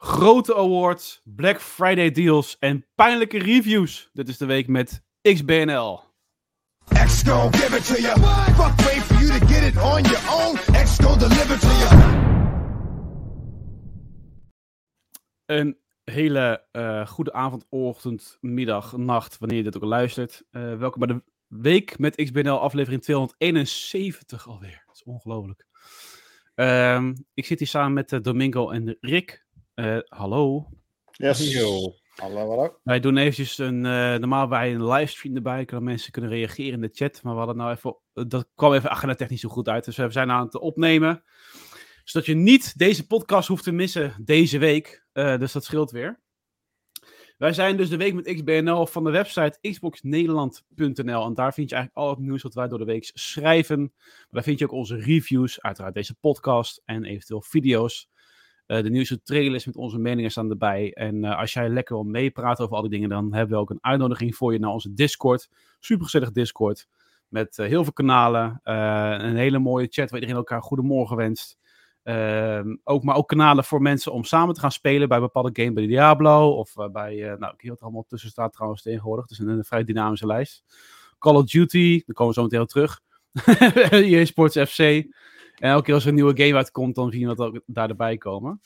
grote awards, Black Friday deals en pijnlijke reviews. Dit is de week met XBNL. X gon' give it to you. Fuck wait for you to get it on your own. X gon' deliver to you. Een hele eh, goede avond, ochtend, middag, nacht, wanneer je dit ook luistert. Eh, welkom bij de week met XBNL, aflevering 271 alweer. Dat is ongelooflijk. Ehm, ik zit hier samen met eh, Domingo en Rick. Eh, hallo. Yes. Hallo, hallo. Wij doen eventjes een, eh, normaal bij een livestream erbij, kunnen mensen kunnen reageren in de chat. Maar we hadden nou even, dat kwam even agenda technisch zo goed uit. Dus we zijn aan het opnemen. Zodat je niet deze podcast hoeft te missen deze week. Eh, dus dat scheelt weer. Wij zijn dus de week met XBNL van de website xboxnederland.nl. En daar vind je eigenlijk al het nieuws wat wij door de week schrijven. Maar daar vind je ook onze reviews, uiteraard deze podcast en eventueel video's. Eh, de nieuwste trailers met onze meningen staan erbij. En eh, als jij lekker wil meepraten over al die dingen, dan hebben we ook een uitnodiging voor je naar onze Discord. Supergezellig Discord. Met eh, heel veel kanalen. een hele mooie chat waar iedereen elkaar goedemorgen wenst. Ehm, ook, maar ook kanalen voor mensen om samen te gaan spelen bij bepaalde games, bij Diablo of bij, nou, ik wat er allemaal tussen staat trouwens tegenwoordig. Het is een, een vrij dynamische lijst. Call of Duty, daar komen we zo meteen op terug. EA Sports FC. En elke keer als er een nieuwe game uitkomt, dan zie je dat ook daar erbij komen.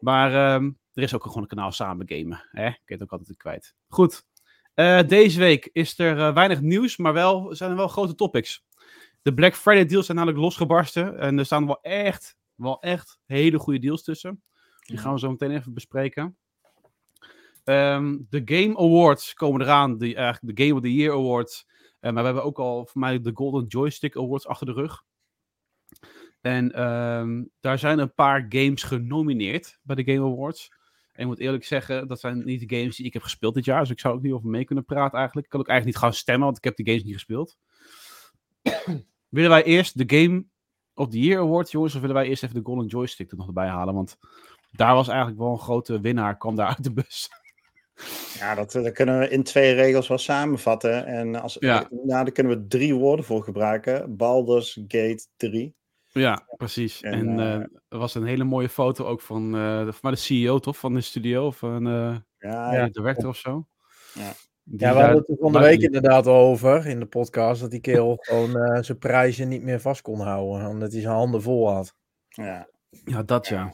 Maar ehm, er is ook gewoon een kanaal samen gamen. Hè? Ik weet het ook altijd kwijt. Goed. Eh, deze week is er eh, weinig nieuws, maar wel, zijn er wel grote topics. De Black Friday deals zijn namelijk losgebarsten. En er staan wel echt, wel echt hele goede deals tussen. Die gaan we zo meteen even bespreken. Ehm, de Game Awards komen eraan. Die, eigenlijk de Game of the Year Awards. Eh, maar we hebben ook al voor mij de Golden Joystick Awards achter de rug. En ehm, daar zijn een paar games genomineerd bij de Game Awards. En ik moet eerlijk zeggen, dat zijn niet de games die ik heb gespeeld dit jaar. Dus ik zou ook niet over mee kunnen praten eigenlijk. Ik kan ook eigenlijk niet gaan stemmen, want ik heb de games niet gespeeld. willen wij eerst de Game of the Year Award, jongens? Of willen wij eerst even de Golden Joystick er nog erbij halen? Want daar was eigenlijk wel een grote winnaar, kwam daar uit de bus. Ja, dat, dat kunnen we in twee regels wel samenvatten. En als, Ja. nou, daar kunnen we drie woorden voor gebruiken. Baldur's Gate 3. Ja, precies. En, En, eh, eh, er was een hele mooie foto ook van, eh de, van de CEO, toch? Van de studio, of een eh Ja, Ja. de director of zo. Ja. Die Ja, we hadden het er van de week inderdaad over in de podcast. Dat die kerel gewoon eh, zijn prijzen niet meer vast kon houden. Omdat hij zijn handen vol had. ja. Ja, dat ja.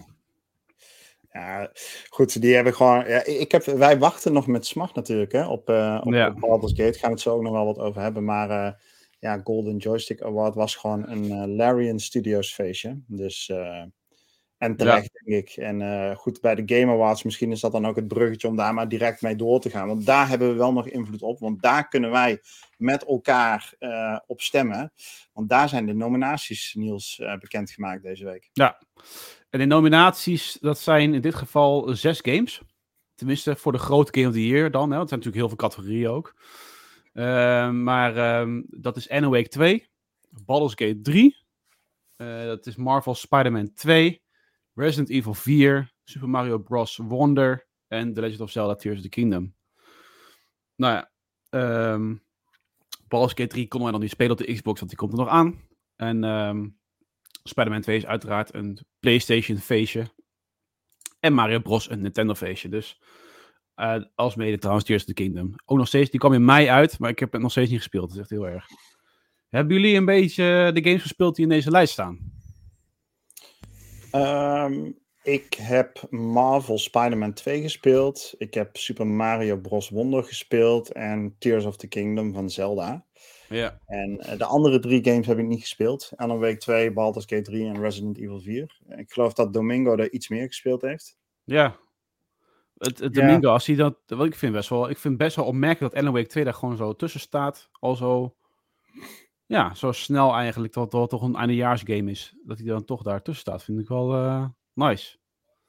Ja, goed, die hebben gewoon. Ja, ik heb, wij wachten nog met smacht natuurlijk hè, op, eh op, Ja. op Baldur's Gate. Gaan we het zo ook nog wel wat over hebben. Maar eh, ja, Golden Joystick Award was gewoon een eh, Larian Studios feestje. Dus. eh, en terecht, denk ik. En eh, goed, bij de Game Awards, misschien is dat dan ook het bruggetje om daar maar direct mee door te gaan. Want daar hebben we wel nog invloed op. Want daar kunnen wij met elkaar op stemmen. Want daar zijn de nominaties, Niels, bekendgemaakt deze week. Ja. En de nominaties, dat zijn in dit geval zes games. Tenminste, voor de grote Game of the Year dan. Hè. Er zijn natuurlijk heel veel categorieën ook. Ehm, maar ehm, dat is Alan Wake 2, Baldur's Gate 3, eh, dat is Marvel Spider-Man 2, Resident Evil 4, Super Mario Bros. Wonder en The Legend of Zelda Tears of the Kingdom. Nou ja, ehm Baldur's Gate 3 konden wij nog niet spelen op de Xbox, want die komt er nog aan. En ehm Spider-Man 2 is uiteraard een PlayStation feestje. En Mario Bros. een Nintendo feestje. Dus eh als mede trouwens Tears of the Kingdom. Ook nog steeds, die kwam in mei uit, maar ik heb het nog steeds niet gespeeld. Dat is echt heel erg. Hebben jullie een beetje de games gespeeld die in deze lijst staan? Ehm, ik heb Marvel Spider-Man 2 gespeeld. Ik heb Super Mario Bros. Wonder gespeeld. En Tears of the Kingdom van Zelda. Ja. En eh, de andere drie games heb ik niet gespeeld. Alan Wake 2, Baldur's Gate 3 en Resident Evil 4. Ik geloof dat Domingo er iets meer gespeeld heeft. Ja. Het, het Ja. Domingo, als hij dat, wat ik vind best wel, ik vind best wel opmerkelijk dat Alan Wake 2 daar gewoon zo tussen staat. Al zo, ja, zo snel eigenlijk, dat het toch een eindejaarsgame is. Dat hij dan toch daar tussen staat, vind ik wel eh, nice.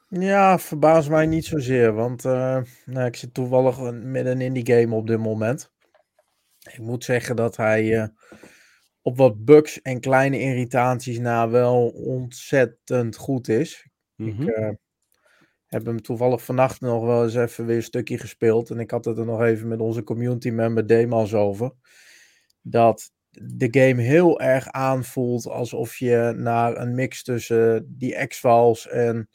Ja, verbaast mij niet zozeer. Want eh, nou, ik zit toevallig met een indie game op dit moment. Ik moet zeggen dat hij eh, op wat bugs en kleine irritaties na wel ontzettend goed is. Mhm. Ik eh, heb hem toevallig vannacht nog wel eens even weer een stukje gespeeld. En ik had het er nog even met onze community member Demas over. Dat de game heel erg aanvoelt alsof je naar een mix tussen die X-Files en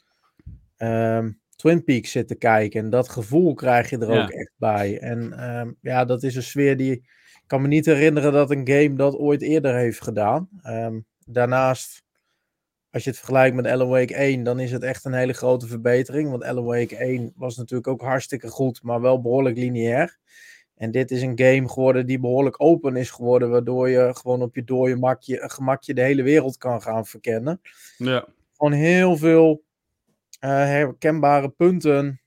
ehm, Twin Peaks zit te kijken. En dat gevoel krijg je er Ja. ook echt bij. En ehm, ja, dat is een sfeer die. Ik kan me niet herinneren dat een game dat ooit eerder heeft gedaan. Ehm, daarnaast, als je het vergelijkt met Alan Wake 1, dan is het echt een hele grote verbetering. Want Alan Wake 1 was natuurlijk ook hartstikke goed, maar wel behoorlijk lineair. En dit is een game geworden die behoorlijk open is geworden, waardoor je gewoon op je dode makje, gemakje de hele wereld kan gaan verkennen Ja. gewoon heel veel eh, herkenbare punten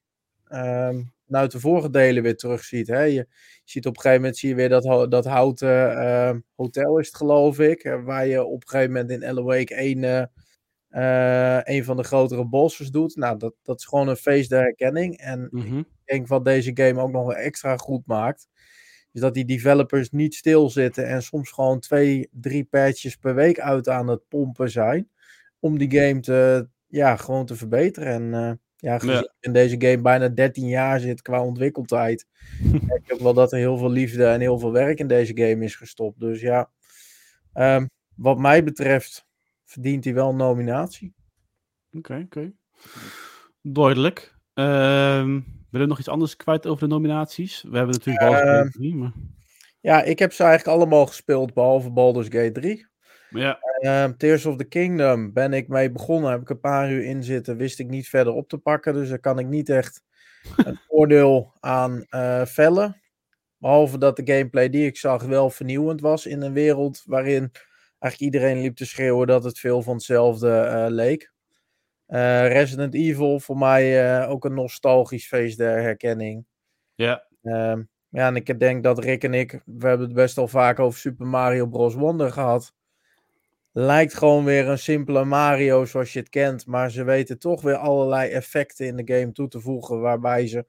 ehm uit de vorige delen weer terugziet. Hè? Je ziet op een gegeven moment zie je weer dat, dat houten ehm, hotel is het geloof ik, eh, waar je op een gegeven moment in Alan Wake 1 eh, een van de grotere bosses doet. Nou, dat, dat is gewoon een feest der herkenning. En Mhm. ik denk wat deze game ook nog extra goed maakt, is dat die developers niet stilzitten en soms gewoon twee, drie patches per week uit aan het pompen zijn. Om die game te, ja, gewoon te verbeteren. En eh, ja, Ja. in deze game bijna 13 jaar zit qua ontwikkeltijd, ik ook wel dat er heel veel liefde en heel veel werk in deze game is gestopt. Dus ja, ehm, wat mij betreft verdient hij wel een nominatie. Oké, oké. Duidelijk. Ehm wil je nog iets anders kwijt over de nominaties? We hebben natuurlijk wel Ehm, gesproken, maar... Ja, ik heb ze eigenlijk allemaal gespeeld, behalve Baldur's Gate 3. maar ja, Ehm, Tears of the Kingdom ben ik mee begonnen. Heb ik een paar uur in zitten. Wist ik niet verder op te pakken. Dus daar kan ik niet echt een oordeel aan eh, vellen. Behalve dat de gameplay die ik zag wel vernieuwend was. In een wereld waarin eigenlijk iedereen liep te schreeuwen dat het veel van hetzelfde eh, leek. Eh, Resident Evil voor mij eh, ook een nostalgisch feest der herkenning. ja. Ehm, ja, en ik denk dat Rick en ik, we hebben het best al vaak over Super Mario Bros. Wonder gehad. Lijkt gewoon weer een simpele Mario zoals je het kent, maar ze weten toch weer allerlei effecten in de game toe te voegen, waarbij ze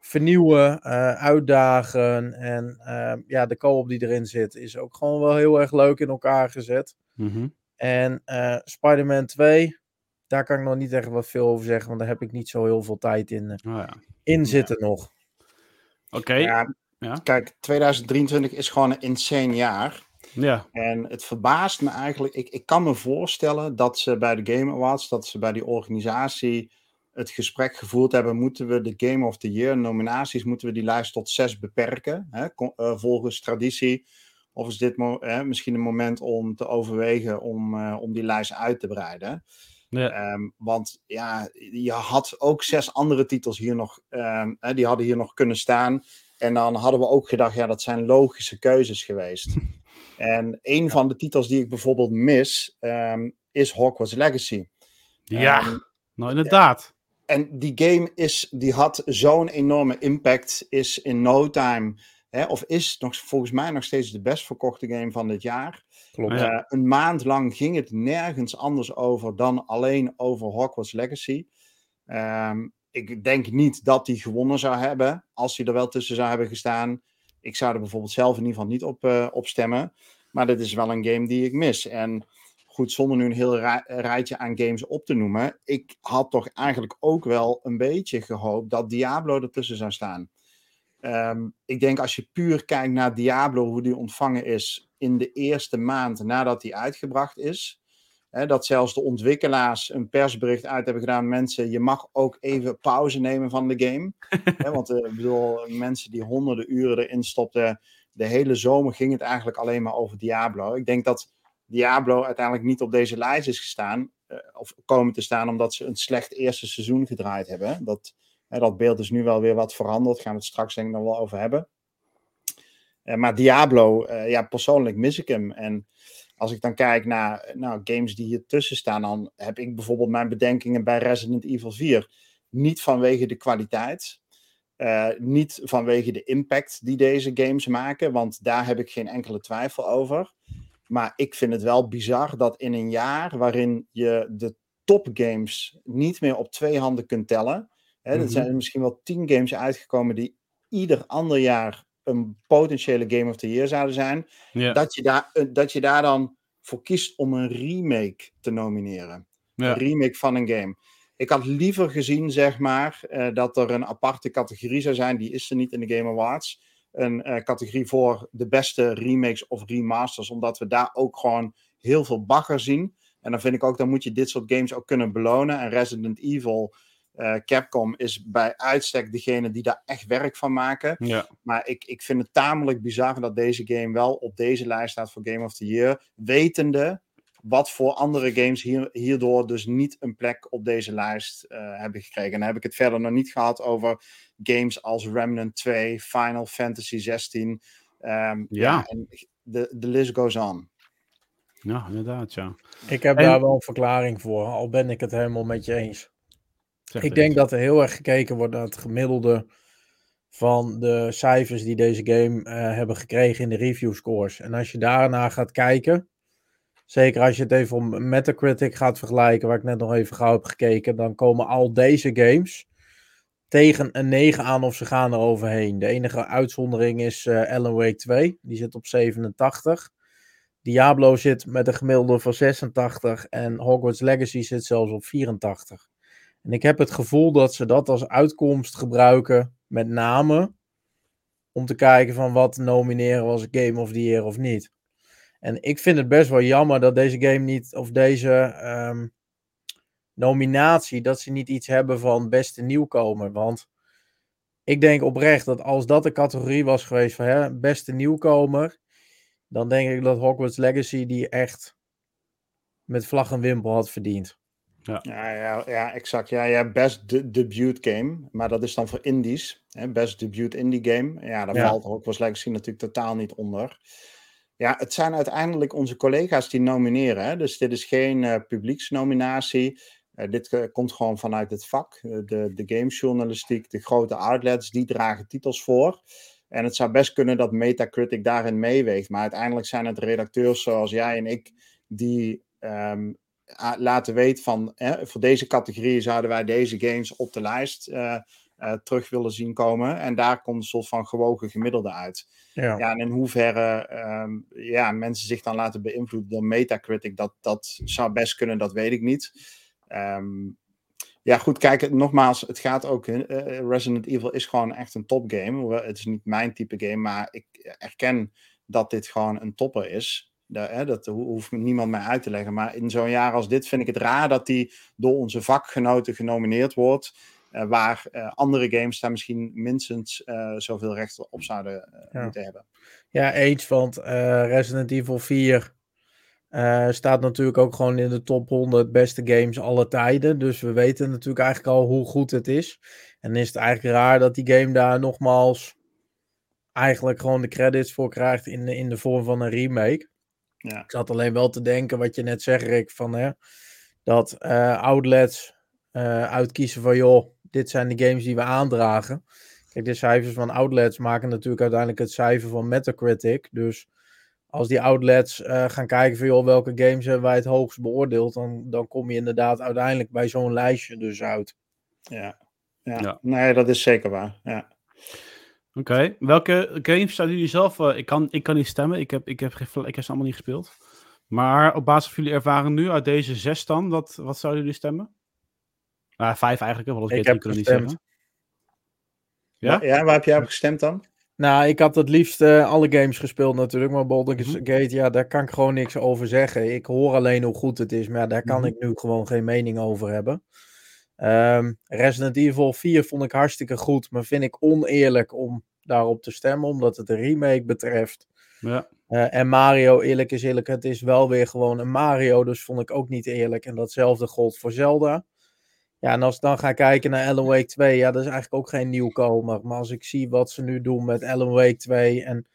vernieuwen, eh, uitdagen en ehm, ja, de co-op die erin zit is ook gewoon wel heel erg leuk in elkaar gezet. Mhm. En eh Spider-Man 2, daar kan ik nog niet echt wat veel over zeggen, want daar heb ik niet zo heel veel tijd in, eh, Oh, ja. in zitten nog. Oké, ja. Ja, Kijk, 2023 is gewoon een insane jaar. ja. En het verbaast me eigenlijk. Ik, ik kan me voorstellen dat ze bij de Game Awards, dat ze bij die organisatie het gesprek gevoerd hebben. Moeten we de Game of the Year nominaties, moeten we die lijst tot zes beperken? Hè, eh, volgens traditie. Of is dit hè, misschien een moment om te overwegen om, eh, om die lijst uit te breiden? ja. Ehm, want ja, je had ook zes andere titels hier nog, ehm, hè, die hadden hier nog kunnen staan. En dan hadden we ook gedacht, ja, dat zijn logische keuzes geweest. en een van de titels die ik bijvoorbeeld mis, ehm, is Hogwarts Legacy. ja. Nou inderdaad. En die game is, die had zo'n enorme impact, is in no time, hè, of is nog, volgens mij nog steeds de best verkochte game van dit jaar. Klopt. Ja. Eh, een maand lang ging het nergens anders over dan alleen over Hogwarts Legacy. Ehm, ik denk niet dat hij gewonnen zou hebben, als hij er wel tussen zou hebben gestaan. Ik zou er bijvoorbeeld zelf in ieder geval niet op, eh, op stemmen. Maar dit is wel een game die ik mis. En goed, zonder nu een heel rij- rijtje aan games op te noemen. Ik had toch eigenlijk ook wel een beetje gehoopt dat Diablo ertussen zou staan. Ehm, ik denk als je puur kijkt naar Diablo, hoe die ontvangen is in de eerste maand nadat die uitgebracht is. Hè, dat zelfs de ontwikkelaars een persbericht uit hebben gedaan. Mensen, je mag ook even pauze nemen van de game. Hè, want eh, ik bedoel, mensen die honderden uren erin stopten. De hele zomer ging het eigenlijk alleen maar over Diablo. Ik denk dat Diablo uiteindelijk niet op deze lijst is gestaan. eh, of komen te staan omdat ze een slecht eerste seizoen gedraaid hebben. Dat, hè, dat beeld is nu wel weer wat veranderd. Gaan we het straks denk ik nog wel over hebben. Eh, maar Diablo, eh, ja, persoonlijk mis ik hem. En als ik dan kijk naar nou, games die hier tussen staan, dan heb ik bijvoorbeeld mijn bedenkingen bij Resident Evil 4. Niet vanwege de kwaliteit, niet vanwege de impact die deze games maken, want daar heb ik geen enkele twijfel over. Maar ik vind het wel bizar dat in een jaar waarin je de topgames niet meer op twee handen kunt tellen. Hè, Mhm. Er zijn misschien wel tien games uitgekomen die ieder ander jaar een potentiële Game of the Year zouden zijn dat, je daar, eh, dat je daar dan voor kiest om een remake te nomineren. Een remake van een game. Ik had liever gezien, zeg maar, eh, dat er een aparte categorie zou zijn. Die is er niet in de Game Awards. Een eh, categorie voor de beste remakes of remasters. Omdat we daar ook gewoon heel veel bagger zien. En dan vind ik ook, dan moet je dit soort games ook kunnen belonen. En Resident Evil, Eh, Capcom is bij uitstek degene die daar echt werk van maken. Ja. Maar ik, ik vind het tamelijk bizar dat deze game wel op deze lijst staat voor Game of the Year. Wetende wat voor andere games hier, hierdoor dus niet een plek op deze lijst eh, hebben gekregen. En dan heb ik het verder nog niet gehad over games als Remnant 2, Final Fantasy 16. Ehm, Ja. en de, de list goes on. ja, inderdaad, ja. Ik heb En- daar wel een verklaring voor, al ben ik het helemaal met je eens. Zeg Ik denk eens. dat er heel erg gekeken wordt naar het gemiddelde van de cijfers die deze game eh, hebben gekregen in de review scores. En als je daarna gaat kijken, zeker als je het even om Metacritic gaat vergelijken, waar ik net nog even gauw heb gekeken, dan komen al deze games tegen een 9 aan of ze gaan er overheen. De enige uitzondering is eh Alan Wake 2, die zit op 87. Diablo zit met een gemiddelde van 86 en Hogwarts Legacy zit zelfs op 84. En ik heb het gevoel dat ze dat als uitkomst gebruiken, met name om te kijken van wat nomineren was Game of the Year of niet. En ik vind het best wel jammer dat deze game niet, of deze ehm, nominatie, dat ze niet iets hebben van beste nieuwkomer. Want ik denk oprecht dat als dat de categorie was geweest van hè, beste nieuwkomer, dan denk ik dat Hogwarts Legacy die echt met vlag en wimpel had verdiend. Ja, ja, ja exact. Ja, ja, best de debut game. Maar dat is dan voor indies. Hè? Best debut indie game. Ja, daar Ja. valt Hogwarts Legacy natuurlijk totaal niet onder. Ja, het zijn uiteindelijk onze collega's die nomineren. Hè? Dus dit is geen eh, publieksnominatie. Eh, dit eh, komt gewoon vanuit het vak. Eh, de, de gamejournalistiek, de grote outlets, die dragen titels voor. En het zou best kunnen dat Metacritic daarin meeweegt. Maar uiteindelijk zijn het redacteurs zoals jij en ik die ehm, laten weten van hè, voor deze categorie zouden wij deze games op de lijst terug willen zien komen. En daar komt een soort van gewogen gemiddelde uit. Ja. Ja, en in hoeverre ehm, ja, mensen zich dan laten beïnvloeden door Metacritic, dat, dat zou best kunnen, dat weet ik niet. Ehm, ja, goed, kijk, nogmaals, het gaat ook. eh, Resident Evil is gewoon echt een topgame. Het is niet mijn type game, maar ik erken dat dit gewoon een topper is. Hè, dat ho- hoeft niemand mij uit te leggen. Maar in zo'n jaar als dit vind ik het raar dat die door onze vakgenoten genomineerd wordt. eh, waar eh, andere games daar misschien minstens eh, zoveel recht op zouden Ja. moeten hebben. Ja, eens, want Resident Evil 4 eh, staat natuurlijk ook gewoon in de top 100 beste games alle tijden. Dus we weten natuurlijk eigenlijk al hoe goed het is. En is het eigenlijk raar dat die game daar nogmaals eigenlijk gewoon de credits voor krijgt in, de- in de vorm van een remake. Ja. Ik zat alleen wel te denken wat je net zegt, Rick, van hè, dat eh, outlets eh, uitkiezen van joh, dit zijn de games die we aandragen. Kijk, de cijfers van outlets maken natuurlijk uiteindelijk het cijfer van Metacritic. Dus als die outlets eh, gaan kijken van joh, welke games hebben wij het hoogst beoordeeld, dan, dan kom je inderdaad uiteindelijk bij zo'n lijstje dus uit. Ja. Ja. Ja. nee, dat is zeker waar. Ja. Oké, welke games zouden jullie zelf... eh, ik, kan, ik kan niet stemmen, ik heb, ik, heb, geen- ik heb ze allemaal niet gespeeld. Maar op basis van jullie ervaring nu, uit deze zes dan, wat, wat zouden jullie stemmen? Nou, vijf eigenlijk, want Ik ik heb kunnen niet zeggen. Ja? ja, waar heb jij op gestemd dan? Nou, ik had het liefst eh, alle games gespeeld natuurlijk, maar Baldur's Mhm. Gate, ja, daar kan ik gewoon niks over zeggen. Ik hoor alleen hoe goed het is, maar ja, daar kan Mhm. ik nu gewoon geen mening over hebben. Ehm, Resident Evil 4 vond ik hartstikke goed, maar vind ik oneerlijk om daarop te stemmen, omdat het een remake betreft. Ja. Eh, en Mario, eerlijk is eerlijk, het is wel weer gewoon een Mario, dus vond ik ook niet eerlijk. En datzelfde gold voor Zelda. Ja, en als ik dan ga kijken naar Alan Wake 2, ja, dat is eigenlijk ook geen nieuwkomer. Maar als ik zie wat ze nu doen met Alan Wake 2 en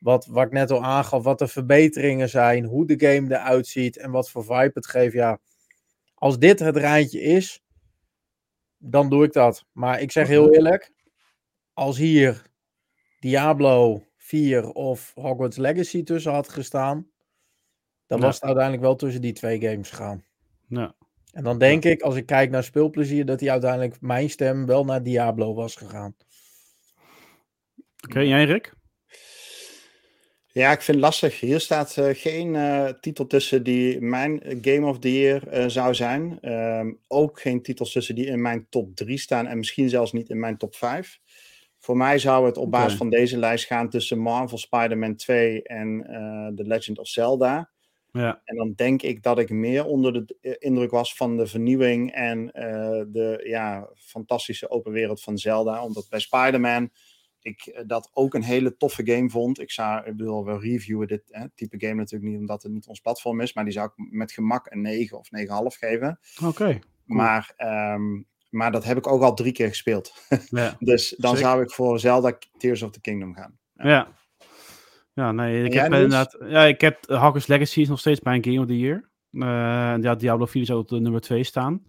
wat, wat ik net al aangaf, wat de verbeteringen zijn, hoe de game eruit ziet en wat voor vibe het geeft, ja. Als dit het rijtje is, dan doe ik dat. Maar ik zeg heel eerlijk, als hier Diablo 4 of Hogwarts Legacy tussen had gestaan, dan was het uiteindelijk wel tussen die twee games gegaan. Ja. En dan denk ik, als ik kijk naar speelplezier, dat die uiteindelijk mijn stem wel naar Diablo was gegaan. Oké, jij Rick? Ja, ik vind het lastig. Hier staat eh, geen eh, titel tussen die mijn Game of the Year eh, zou zijn. Ehm, ook geen titels tussen die in mijn top 3 staan en misschien zelfs niet in mijn top 5. Voor mij zou het op basis van deze lijst gaan tussen Marvel Spider-Man 2 en eh The Legend of Zelda. Ja. En dan denk ik dat ik meer onder de eh, indruk was van de vernieuwing en eh, de ja, fantastische open wereld van Zelda. Omdat bij Spider-Man ik eh, dat ook een hele toffe game vond. Ik zou, ik bedoel, we reviewen dit hè, type game natuurlijk niet omdat het niet ons platform is. Maar die zou ik met gemak een 9 of 9,5 geven. Oké. Maar, ehm, maar dat heb ik ook al drie keer gespeeld. Ja. dus dan zou ik voor Zelda Tears of the Kingdom gaan. Ja. Ja, nee, ik heb inderdaad... Ja, ik heb uh, Hogwarts Legacy is nog steeds mijn Game of the Year. Eh, en ja, Diablo 4 zou op de nummer 2 staan.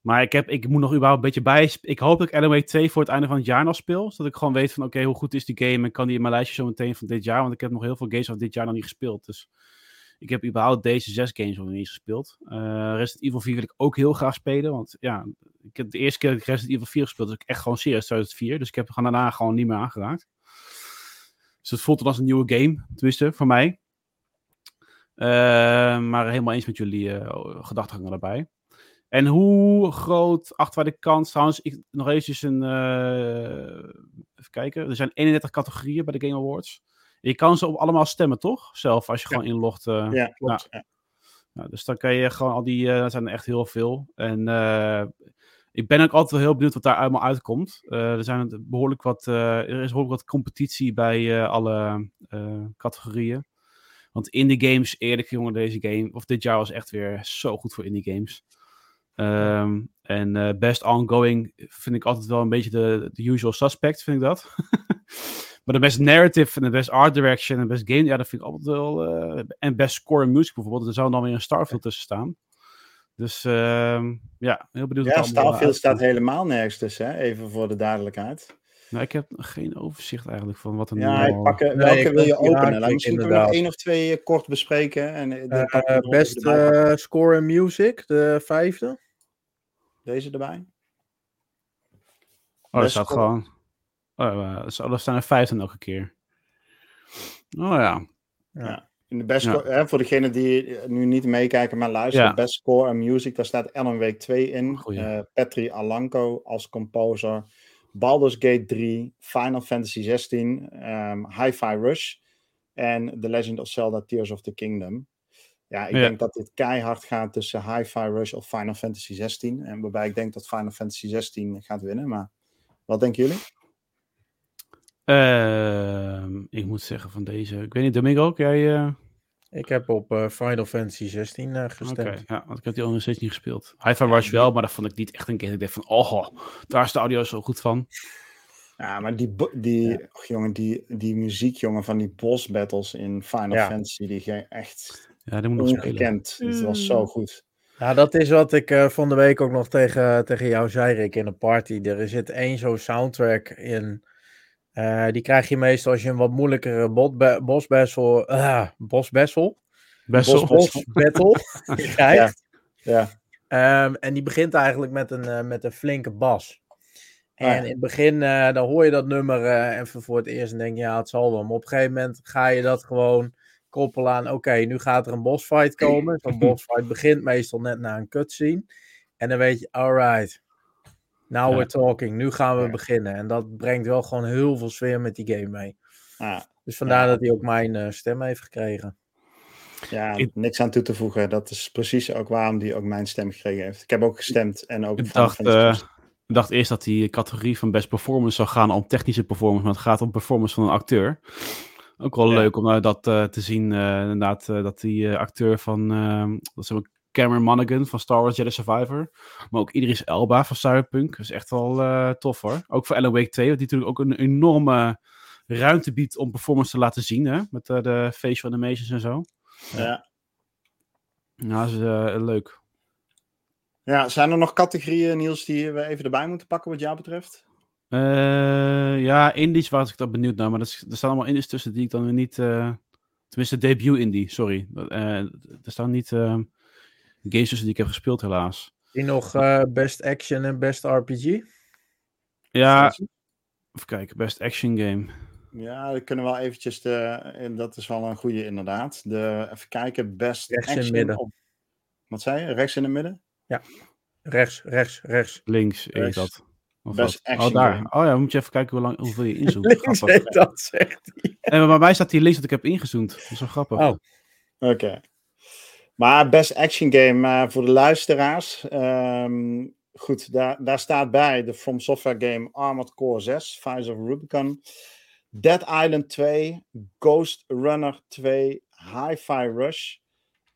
Maar ik, heb, ik moet nog überhaupt een beetje bij... Ik hoop dat ik LMA 2 voor het einde van het jaar nog speel. Zodat ik gewoon weet van, oké, hoe goed is die game? En kan die in mijn lijstje zo meteen van dit jaar? Want ik heb nog heel veel games van dit jaar nog niet gespeeld. Dus ik heb überhaupt deze zes games nog niet gespeeld. Eh Resident Evil 4 wil ik ook heel graag spelen. Want ja, ik heb de eerste keer dat ik Resident Evil 4 gespeeld, was ik echt gewoon serieus 2004. Dus ik heb er daarna gewoon niet meer aangeraakt. Dus het voelt dan als een nieuwe game, tenminste, voor mij. Eh, maar helemaal eens met jullie uh, gedachtegangen daarbij. En hoe groot achter wij de kans? Trouwens, ik, nog eventjes een... Uh, even kijken. Er zijn 31 categorieën bij de Game Awards. Je kan ze op allemaal stemmen, toch? Zelf, als je Ja. gewoon inlogt. Uh, Ja, klopt. Ja. nou, dus dan kan je gewoon al die... Uh, dat zijn er echt heel veel. En uh, ik ben ook altijd wel heel benieuwd wat daar allemaal uitkomt. Uh, er, zijn behoorlijk wat, uh, er is behoorlijk wat competitie bij uh, alle categorieën. Want indie games, eerlijk jongen, deze game, of dit jaar was echt weer zo goed voor indie games. Um, en best ongoing vind ik altijd wel een beetje de, de usual suspect, vind ik dat. maar de best narrative en de best art direction en best game, ja, dat vind ik altijd wel. En best score en music bijvoorbeeld, er zou dan weer een Starfield tussen staan. Dus uh, ja, heel benieuwd. Ja, Starfield staat helemaal nergens tussen, hè? even voor de duidelijkheid. Nou, ik heb geen overzicht eigenlijk van wat er ja, nu al... pakken, welke nee, wil je openen? Laat misschien kunnen we nog één of twee kort bespreken. En, uh, best uh, score en music, de vijfde. Deze erbij. Oh, dat staat gewoon... Oh, uh, dat staan er vijfde elke keer. Oh ja. Ja. In de best ja. hè, voor degenen die nu niet meekijken, maar luisteren, ja. Best Score en Music, daar staat Ellen Week 2 in. Uh, Petri Alanko als composer. Baldur's Gate 3, Final Fantasy 16, um, Hi-Fi Rush en The Legend of Zelda Tears of the Kingdom. Ja, ik ja. denk dat dit keihard gaat tussen Hi-Fi Rush of Final Fantasy 16. En waarbij ik denk dat Final Fantasy 16 gaat winnen. Maar wat denken jullie? Uh, ik moet zeggen van deze. Ik weet niet, Domingo, ook jij. Uh... Ik heb op uh, Final Fantasy 16 uh, gestemd. Oké, okay, ja, want ik heb die al nog steeds niet gespeeld. Hi-Fi Rush wel, maar dat vond ik niet echt een game. Ik dacht van, oh, daar is de audio zo goed van. Ja, maar die, die, ja. Och, jongen, die, die muziek, jongen, van die boss battles in Final ja. Fantasy, die ging echt ja, die moet nog ongekend. spelen. Het was zo goed. Ja, dat is wat ik uh, van de week ook nog tegen, tegen jou zei, Rick, in een party. Er zit één zo'n soundtrack in. Uh, die krijg je meestal als je een wat moeilijkere boss battle, uh, boss battle, Bessel. boss battle krijgt. Ja. ja. Um, en die begint eigenlijk met een, uh, met een flinke bas. En ah, ja. in het begin, uh, dan hoor je dat nummer uh, even voor het eerst en denk je, ja, het zal wel. Maar op een gegeven moment ga je dat gewoon koppelen aan, oké, okay, nu gaat er een bossfight komen. Zo'n bossfight begint meestal net na een cutscene. En dan weet je, alright, now ja. we're talking. Nu gaan we ja. beginnen. En dat brengt wel gewoon heel veel sfeer met die game mee. Ah, dus vandaar dat hij ook mijn uh, stem heeft gekregen. Ja, ik, niks aan toe te voegen. Dat is precies ook waarom die ook mijn stem gekregen heeft. Ik heb ook gestemd en ook. Ik dacht, uh, ik dacht eerst dat die categorie van best performance zou gaan om technische performance, maar het gaat om performance van een acteur. Ook wel ja. leuk om uh, dat uh, te zien, uh, inderdaad, dat die acteur van, dat is Cameron Monaghan van Star Wars Jedi Survivor, maar ook Idris Elba van Cyberpunk, dat is echt wel tof hoor. Ook voor Alan Wake 2, die natuurlijk ook een enorme ruimte biedt om performance te laten zien, hè? met de facial animations en zo. Ja. Ja, dat is leuk. Ja, zijn er nog categorieën, Niels, die we even erbij moeten pakken wat jou betreft? Uh, ja, indies was ik dan benieuwd naar, maar er staan allemaal indies tussen die ik dan weer niet... Uh, tenminste, debut indie, sorry. Uh, er staan niet games tussen die ik heb gespeeld, helaas. Die nog best action en best RPG? Ja, even kijken, best action game. Ja, we kunnen wel eventjes de... Dat is wel een goede inderdaad. De, even kijken, best Rechts action... in het midden. Op, wat zei je? Rechts in het midden? Ja, rechts, rechts, rechts. Links is Rechts. dat. Of Best wat? action Oh, daar. game. Oh ja, moet je even kijken hoe lang, hoeveel je inzoomt. Links Grappig. heet dat, zegt hij. En bij mij staat die links dat ik heb ingezoomd. Dat is wel grappig. Oh. Oké. Maar best action game eh, voor de luisteraars. Ehm, goed, daar, daar staat bij de From Software game Armored Core 6, Fires of Rubicon, Dead Island 2, Ghost Runner 2, Hi-Fi Rush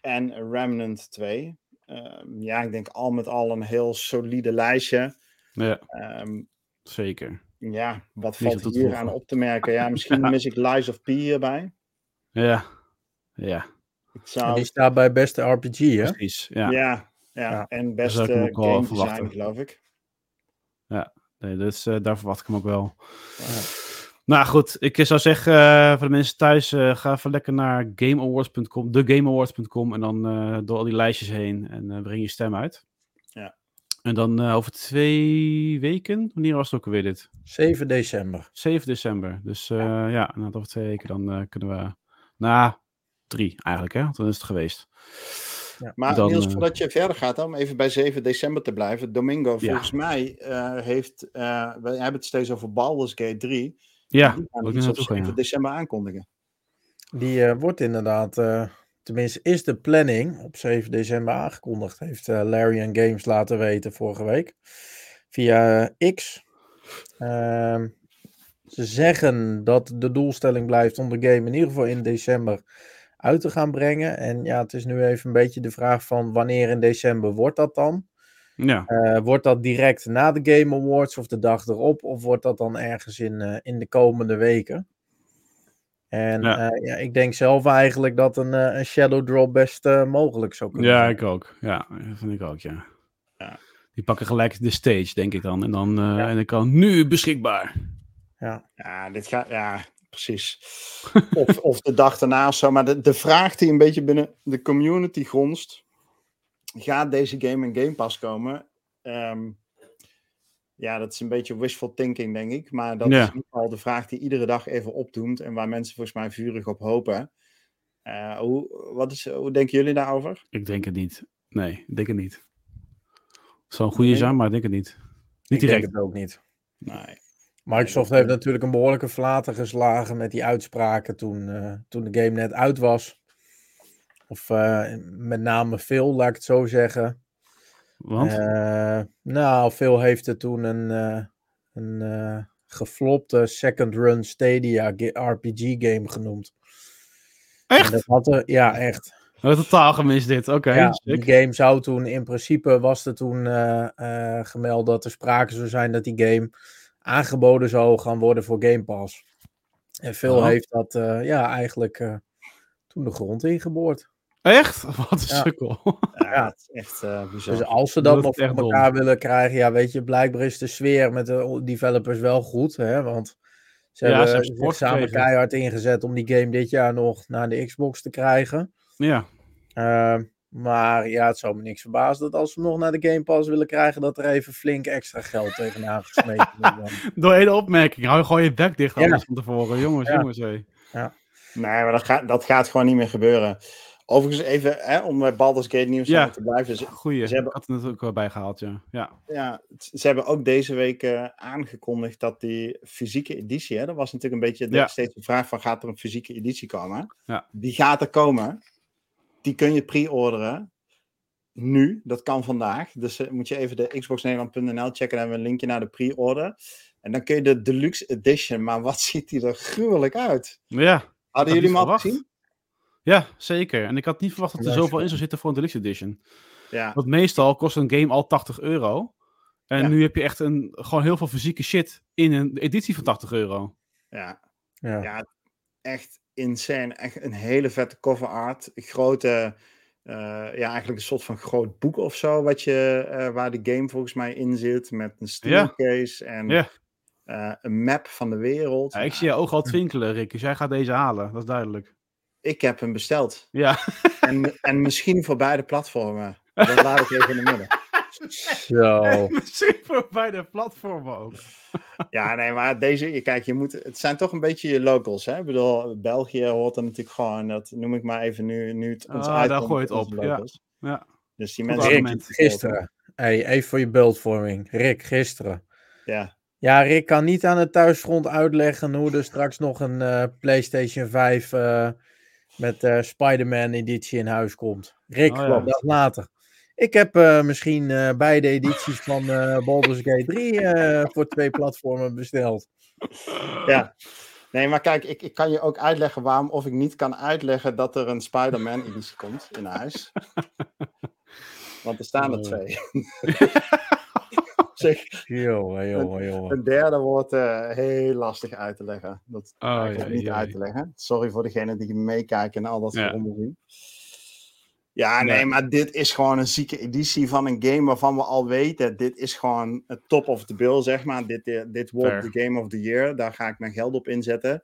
en Remnant 2. Ehm, ja, ik denk al met al een heel solide lijstje. Ja, Ehm, zeker. ja, wat valt hier aan op te merken? Ja, misschien mis ik Lies of P hierbij. Ja, ja, Ik En zou, die staat bij beste RPG, hè? precies. Ja. ja, ja, Ja. en best zou ik hem eh, ook wel game verwachten. design, geloof ik. Nee, dus, eh, daar verwacht ik hem ook wel. Ja. Nou goed, ik zou zeggen eh, voor de mensen thuis, eh, ga even lekker naar gameawards.com, thegameawards.com en dan eh, door al die lijstjes heen en eh, breng je stem uit. Ja. En dan eh, over twee weken, wanneer was het ook alweer dit? 7 december. 7 december. Dus eh, ja, dan over twee weken dan eh, kunnen we, nou, drie eigenlijk hè, dan is het geweest. Maar Dan, Niels, eh, voordat je verder gaat, om even bij 7 december te blijven. Domingo, volgens mij eh, heeft, eh, we hebben het steeds over Baldur's Gate 3. Ja, Die gaan iets op naartoe gaan, 7 ja. december aankondigen. Die eh, wordt inderdaad, eh, tenminste is de planning op 7 december aangekondigd. Heeft eh, Larian Games laten weten vorige week. Via X. Ehm, ze zeggen dat de doelstelling blijft om de game in ieder geval in december uit te gaan brengen. En ja, het is nu even een beetje de vraag van wanneer in december wordt dat dan? Ja, Eh, wordt dat direct na de Game Awards of de dag erop? Of wordt dat dan ergens in, eh, in de komende weken? En Ja. ja. ja, ik denk zelf eigenlijk dat een, eh, een shadow drop best eh, mogelijk zou kunnen ja zijn. ik ook. Ja, dat vind ik ook, ja. Ja. Die pakken gelijk de stage, denk ik dan. En dan, eh, en dan kan nu beschikbaar. Ja, dit gaat, ja, precies. Of, of de dag daarna of zo. Maar de, de vraag die een beetje binnen de community gonst. Gaat deze game in Game Pass komen? Ehm, ja, dat is een beetje wishful thinking, denk ik. Maar dat Ja. is in ieder geval de vraag die iedere dag even opdoemt. En waar mensen volgens mij vurig op hopen. Eh, hoe, wat is, hoe denken jullie daarover? Ik denk het niet. Nee, ik denk het niet. Het zou een goede Nee. zijn, maar ik denk het niet. Niet Ik denk direct. het ook niet. Nee. Microsoft heeft natuurlijk een behoorlijke flater geslagen met die uitspraken toen, eh, toen de game net uit was. Of eh, met name Phil, laat ik het zo zeggen. Want? Eh, nou, Phil heeft er toen een, een geflopte second run Stadia RPG game genoemd. En echt? dat had er, ja, echt. Oh, totaal gemist dit. Oké, ja, die game zou toen, in principe was er toen gemeld dat er sprake zou zijn dat die game aangeboden zou gaan worden voor Game Pass. En Phil Oh. heeft dat eh, ja, eigenlijk eh, toen de grond ingeboord. Echt? Wat een Ja. sukkel. Ja, dat is echt eh bizar. Dus als ze Dat nog voor dom. elkaar willen krijgen, ja, weet je, blijkbaar is de sfeer met de developers wel goed, hè, want ze Ja, ze hebben hebben zich samen gekregen. keihard ingezet om die game dit jaar nog naar de Xbox te krijgen. Ja. Maar ja, het zou me niks verbazen dat als ze hem nog naar de Game Pass willen krijgen, dat er even flink extra geld tegenaan gesmeten wordt. Door één opmerking. Hou je gewoon je bek dicht Ja. van tevoren. Jongens, Ja. jongens. Hé. Nee, maar dat gaat, dat gaat gewoon niet meer gebeuren. Overigens even, hè, om bij Baldur's Gate nieuws Ja. te blijven. Ze, Goeie. Ze hebben- Ik had het natuurlijk wel bijgehaald, ja. Ja. ja, ze hebben ook deze week eh, aangekondigd dat die fysieke editie, hè, dat was natuurlijk een beetje Ja. steeds de vraag van gaat er een fysieke editie komen? Ja. Die gaat er komen. Die kun je pre-orderen. Nu, dat kan vandaag. Dus eh, moet je even de xboxnederland.nl checken. Dan hebben we een linkje naar de pre-order. En dan kun je de deluxe edition. Maar wat ziet die er gruwelijk uit? Ja. Hadden jullie hem al gezien? ja, zeker. En ik had niet verwacht dat er Ja, zoveel in zou zitten voor een Deluxe Edition. Ja. Want meestal kost een game al 80 euro. En Ja. nu heb je echt een, gewoon heel veel fysieke shit in een editie van 80 euro. ja. Ja. Ja, echt insane. Echt een hele vette cover art. Grote, eh, ja, eigenlijk een soort van groot boek of zo, wat je, eh, waar de game volgens mij in zit. Met een steelcase en eh, een map van de wereld. Ja, ik zie je oog al twinkelen, Rick. Dus jij gaat deze halen, dat is duidelijk. Ik heb hem besteld. Ja, En, en misschien voor beide platformen. Dat laat ik even in het midden. Zo. misschien voor beide platformen ook. Ja, nee, maar deze, kijk, je moet, het zijn toch een beetje je locals. Hè? Ik bedoel, België hoort er natuurlijk gewoon, dat noem ik maar even nu, nu het ons Ah, uitkomt, daar gooi je het onze op, ja. locals. Ja. Dus die mensen... Rick, gisteren. Hey, even voor je beeldvorming. Rick, gisteren. Ja, Ja, Rick kan niet aan het thuisfront uitleggen hoe er straks nog een eh, PlayStation 5 eh, met eh Spider-Man editie in huis komt. Rick, Oh, ja. dag later. Ik heb eh, misschien eh, beide edities van eh Baldur's Gate 3 eh, voor twee platformen besteld. Ja. Nee, maar kijk, ik, ik kan je ook uitleggen waarom, of ik niet kan uitleggen dat er een Spider-Man editie komt in huis. Want er staan er Oh. twee. zeg, Jongen, jongen, jongen. een derde wordt heel lastig uit te leggen. Dat Oh, ja, niet ja, uit te leggen. Sorry voor degenen die meekijken en al dat Ja. Ja, nee, Nee. maar dit is gewoon een zieke editie van een game waarvan we al weten, dit is gewoon het top of the bill, zeg maar. Dit, eh, dit wordt Fair. de game of the year, daar ga ik mijn geld op inzetten.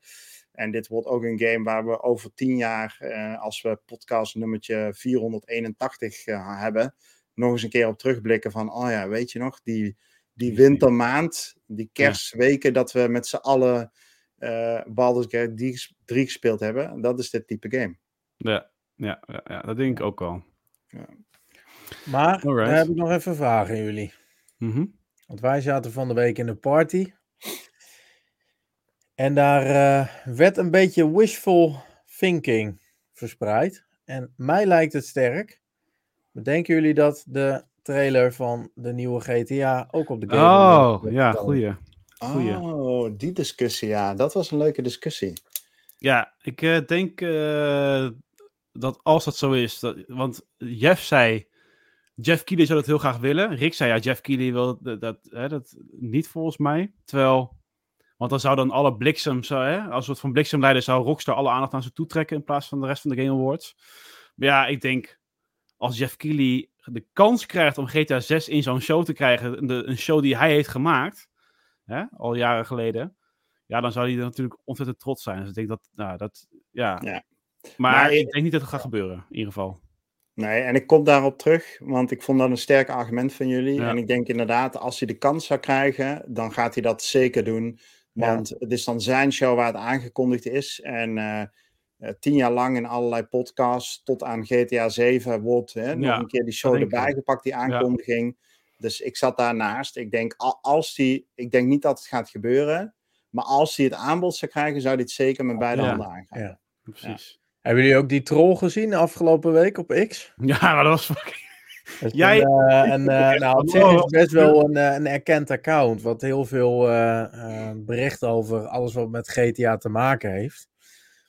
En dit wordt ook een game waar we over tien jaar, eh, als we podcast nummertje 481 eh, hebben, nog eens een keer op terugblikken van, oh ja, weet je nog, die, die wintermaand, die kerstweken dat we met z'n allen eh Baldur's Gate 3 3 gespeeld hebben, dat is dit type game. Ja, ja, ja, ja, dat denk ik ook wel. Maar Alright. dan heb ik nog even een vraag aan jullie. Mhm. Want wij zaten van de week in een party. En daar eh, werd een beetje wishful thinking verspreid. En mij lijkt het sterk. Bedenken jullie dat de trailer van de nieuwe GTA ook op de game Oh, ja, goeie. Goeie. Oh, die discussie, ja. Dat was een leuke discussie. Ja, ik eh, denk eh, dat als dat zo is, dat, want Jeff zei, Jeff Keighley zou dat heel graag willen. Rick zei, ja, Jeff Keighley wil dat, hè, dat niet volgens mij. Terwijl, want dan zou dan alle bliksem, zo, hè, als een soort van bliksemleider, zou Rockstar alle aandacht naar ze toe trekken in plaats van de rest van de Game Awards. Maar ja, ik denk, als Jeff Keighley de kans krijgt om GTA 6 in zo'n show te krijgen, een show die hij heeft gemaakt, hè, al jaren geleden, ja, dan zou hij er natuurlijk ontzettend trots zijn. Dus ik denk dat, nou, dat. Ja. Maar, Maar ik denk niet dat het gaat gebeuren, in ieder geval. Nee, en ik kom daarop terug, want ik vond dat een sterk argument van jullie. Ja. En ik denk inderdaad, als hij de kans zou krijgen, dan gaat hij dat zeker doen. Want het is dan zijn show waar het aangekondigd is. En eh, eh, tien jaar lang in allerlei podcasts, tot aan GTA 7, wordt hè, nog Ja, een keer die show ik erbij gepakt, die aankondiging. Dus ik zat daarnaast. Ik denk, al- als die, ik denk niet dat het gaat gebeuren. Maar als hij het aanbod zou krijgen, zou hij het zeker met beide Ja. handen aangaan. Ja. Precies. Hebben jullie ook die troll gezien afgelopen week op X? Ja, maar dat was fucking... Is Jij- Een, een, eh, nou, op zich is het best wel een, eh, een erkend account. Wat heel veel eh, bericht over alles wat met GTA te maken heeft.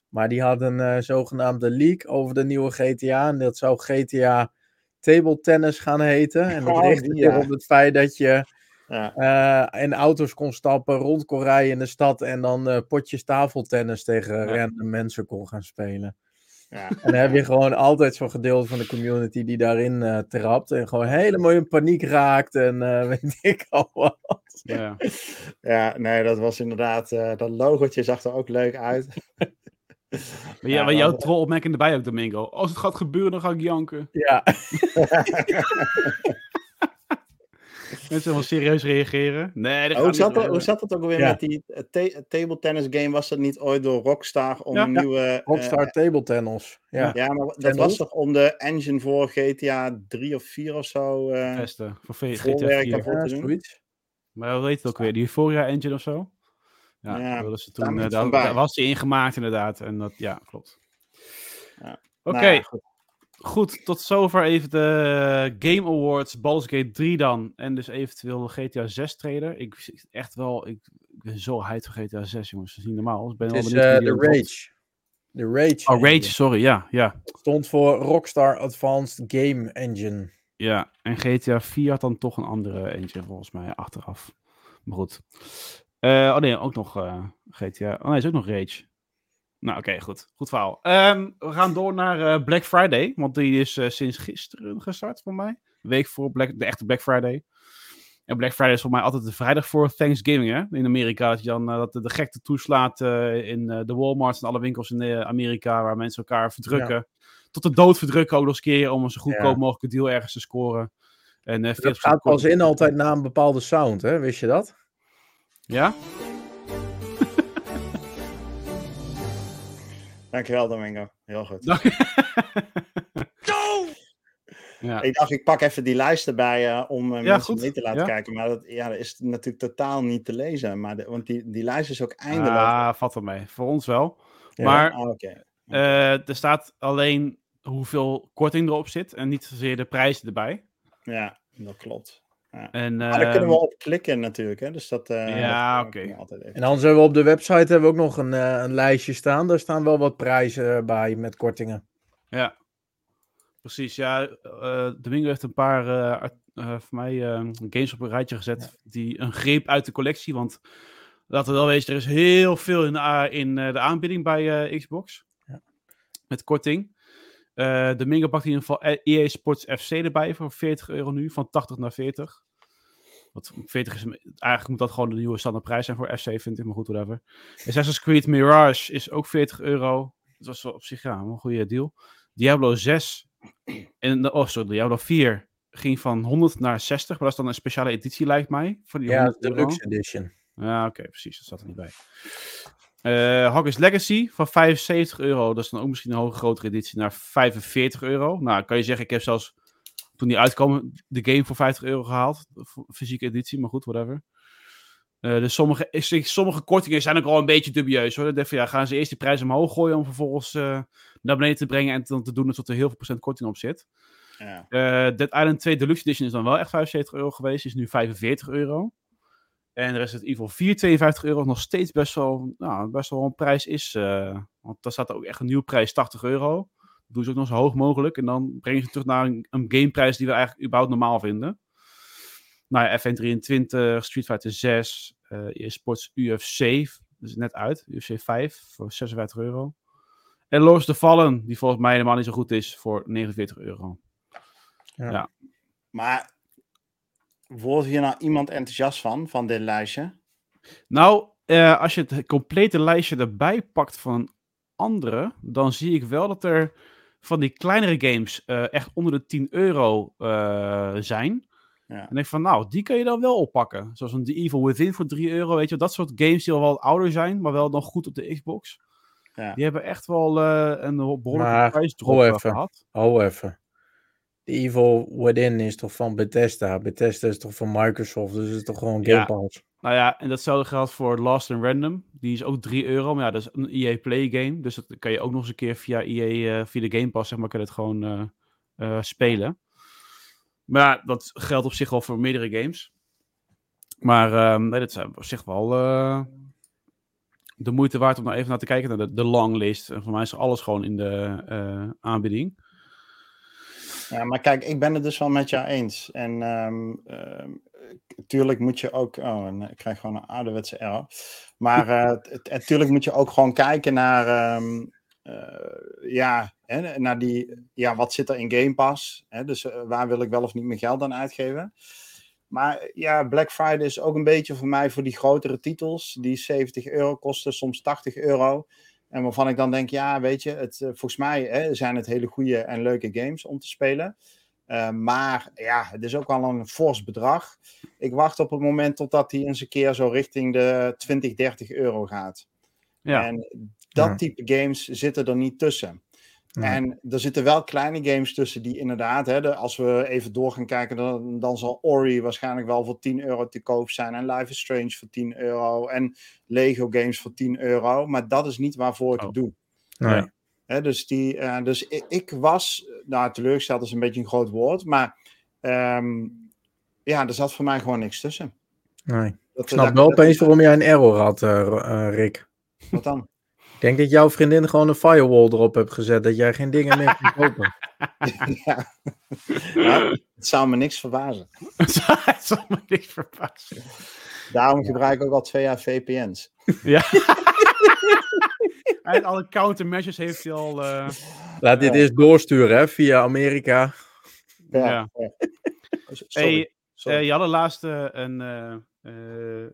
Maar die had een zogenaamde leak over de nieuwe GTA. En dat zou GTA Table Tennis gaan heten. En dat Oh, richtte zich ja. op het feit dat je Ja. eh, in auto's kon stappen, rond kon rijden in de stad. En dan eh, potjes tafeltennis tegen Ja. random mensen kon gaan spelen. Ja. En dan heb je gewoon altijd zo'n gedeelte van de community die daarin eh, trapt. En gewoon helemaal in paniek raakt. En eh, weet ik al wat. Ja. Ja, nee, dat was inderdaad. eh, dat logotje zag er ook leuk uit. Maar, ja, maar jouw maar- troll-opmerking erbij ook, Domingo. Als het gaat gebeuren, dan ga ik janken. Ja, Mensen wel serieus reageren. Nee, dat hoe, gaat zat dat, hoe zat dat ook alweer Ja. met die eh, ta- table tennis game? Was dat niet ooit door Rockstar om Ja. een Ja. nieuwe. eh, Rockstar Table Tennis. Ja. ja, maar dat Tennis. was toch om de engine voor GTA 3 of 4 of zo. eh, Testen. Voor GTA voorwerk 4. daarvoor Ja, te doen? zoiets. Maar hoe heet het ook weer? Die Euphoria Engine of zo? Ja, wilden ze toen, eh, daar, was die ingemaakt inderdaad. En dat, ja, klopt. Ja. Oké, Nou ja, goed. Tot zover even de Game Awards, Baldur's Gate 3 dan. En dus eventueel de GTA 6 trailer. Ik echt wel, ik, ik ben zo hyped voor GTA 6 jongens. Dat is niet normaal. Ik ben Het wel is eh, de wordt. Rage. De Rage. Oh, Rage, Engine. sorry. Ja, ja. Stond voor Rockstar Advanced Game Engine. Ja, en GTA 4 had dan toch een andere engine volgens mij achteraf. Maar goed. Eh, oh nee, ook nog eh, GTA. Oh nee, is ook nog Rage. Nou, oké, goed. Goed verhaal. Ehm, we gaan door naar eh, Black Friday, want die is eh, sinds gisteren gestart voor mij. Een week voor Black, de echte Black Friday. En Black Friday is voor mij altijd de vrijdag voor Thanksgiving, hè? In Amerika, dat je dan eh, dat de, gekte toeslaat in de Walmarts en alle winkels in Amerika, waar mensen elkaar verdrukken. Tot de dood verdrukken ook nog eens een keer, om een zo goedkoop Ja. mogelijke deal ergens te scoren. En, 40% Dat gaat pas in altijd na een bepaalde sound, hè? Wist je dat? Ja? Dankjewel, Domingo. Heel goed. ja. Ik dacht, ik pak even die lijst erbij eh, om eh, Ja, mensen goed. mee te laten Ja. kijken. Maar dat, ja, dat is natuurlijk totaal niet te lezen. Maar de- want die, die lijst is ook eindeloos. Ah, valt wel mee. Voor ons wel. Ja. Maar Ah, Oké. Eh, er staat alleen hoeveel korting erop zit en niet zozeer de prijs erbij. Ja, dat klopt. En, Maar daar kunnen ehm, we op klikken natuurlijk, hè. Dus dat... eh, Ja, dat oké. En anders hebben we op de website hebben we ook nog een, eh, een lijstje staan. Daar staan wel wat prijzen eh, bij met kortingen. Ja, precies. Ja, eh Domingo heeft een paar eh, eh, voor mij eh, games op een rijtje gezet die een greep uit de collectie. Want laten we wel wezen, er is heel veel in in, eh, de aanbieding bij eh, Xbox. Ja. Met korting. Eh Domingo pakt in ieder geval EA Sports FC erbij voor 40 euro nu, van 80 naar 40. Wat 40 is, eigenlijk moet dat gewoon de nieuwe standaardprijs zijn voor FC, vind ik, maar goed, whatever. Assassin's Creed Mirage is ook 40 euro. Dat was wel op zich ja, een goede deal. Diablo 6 en de- oh sorry, Diablo 4 ging van 100 naar 60, maar dat is dan een speciale editie lijkt mij. Voor die Ja, 100 de. Deluxe Edition. Ja, oké, precies, dat staat er niet bij. Hogwarts Legacy van 75 euro, dat is dan ook misschien een hoge grotere editie, naar 45 euro. Nou, kan je zeggen, ik heb zelfs toen die uitkwam de game voor 50 euro gehaald, fysieke editie, maar goed, whatever. Eh, dus sommige, sommige kortingen zijn ook al een beetje dubieus hoor. Dan denk ik van, ja, gaan ze eerst die prijs omhoog gooien om vervolgens eh, naar beneden te brengen en dan te doen alsof er heel veel procent korting op zit. Ja. Dead Island 2 Deluxe Edition is dan wel echt 75 euro geweest. Is nu 45 euro. En Resident Evil 4 52 euro. Nog steeds best wel, nou, best wel een prijs is. eh, want daar staat ook echt een nieuwe prijs 80 euro. Dat doen ze ook nog zo hoog mogelijk. En dan brengen ze terug naar een, een gameprijs die we eigenlijk überhaupt normaal vinden. Nou ja, FN23, Street Fighter 6, eh eSports UFC. Dat is net uit. UFC 5 voor 56 euro. En Lords the Fallen, die volgens mij helemaal niet zo goed is, voor 49 euro. Ja. Maar wordt hier nou iemand enthousiast van, van dit lijstje? Nou, eh, als je het complete lijstje erbij pakt van andere, dan zie ik wel dat er van die kleinere games eh, echt onder de 10 euro eh, zijn. Ja. En ik denk van, nou, die kan je dan wel oppakken. Zoals een The Evil Within voor 3 euro, weet je. Dat soort games die al wel ouder zijn, maar wel nog goed op de Xbox. Ja. Die hebben echt wel eh, een behoorlijke Maar, prijsdrop eh, gehad. Oh, even. The Evil Within is toch van Bethesda? Bethesda is toch van Microsoft? Dus het is toch gewoon Game Ja. Pass? Nou ja, en datzelfde geldt voor Lost in Random. Die is ook 3 euro. Maar ja, dat is een EA Play game. Dus dat kan je ook nog eens een keer via EA, eh, via de Game Pass, zeg maar, kan je het gewoon eh, eh, spelen. Maar ja, dat geldt op zich wel voor meerdere games. Maar ehm nee, dat zijn op zich wel de moeite waard om nou even naar te kijken naar de, de longlist. En voor mij is alles gewoon in de aanbieding. Ja, maar kijk, ik ben het dus wel met jou eens. En ehm ehm, tuurlijk moet je ook. Oh, ik krijg gewoon een ouderwetse error. Maar eh, t- t- tuurlijk moet je ook gewoon kijken naar. ehm, eh, ja, hè, naar die. Ja, wat zit er in Game Pass? Hè, dus eh, waar wil ik wel of niet mijn geld aan uitgeven? Maar ja, Black Friday is ook een beetje voor mij voor die grotere titels. Die 70 euro kosten, soms 80 euro. En waarvan ik dan denk, ja, weet je, het, eh, volgens mij hè, zijn het hele goede en leuke games om te spelen. Eh, maar ja, het is ook wel een fors bedrag. Ik wacht op het moment totdat hij eens een keer zo richting de 20, 30 euro gaat. Ja, En dat Ja. type games zitten er niet tussen. En er zitten wel kleine games tussen die inderdaad, hè, de- als we even door gaan kijken, dan, dan zal Ori waarschijnlijk wel voor 10 euro te koop zijn. En Life is Strange voor 10 euro. En Lego games voor 10 euro. Maar dat is niet waarvoor ik Oh. het doe. Nee. Hè, dus die, eh, dus ik, ik was, nou teleurgesteld is een beetje een groot woord, maar ehm, ja, er zat voor mij gewoon niks tussen. nee. Dat, Ik snap dat- wel dat- opeens waarom jij een error had, eh, eh, Rick. Wat dan? Ik denk dat jouw vriendin gewoon een firewall erop hebt gezet. Dat jij geen dingen meer kunt kopen. ja. Nou, het zou me niks verbazen. het zal me niks verbazen. Daarom gebruik ik ook al twee jaar VPN's. Ja. Heeft alle countermeasures heeft hij al. eh, Laat dit Ja. eerst doorsturen hè, via Amerika. Ja. Ja. ja. Sorry. Hey, sorry. Eh, je had laatst eh, een eh, eh,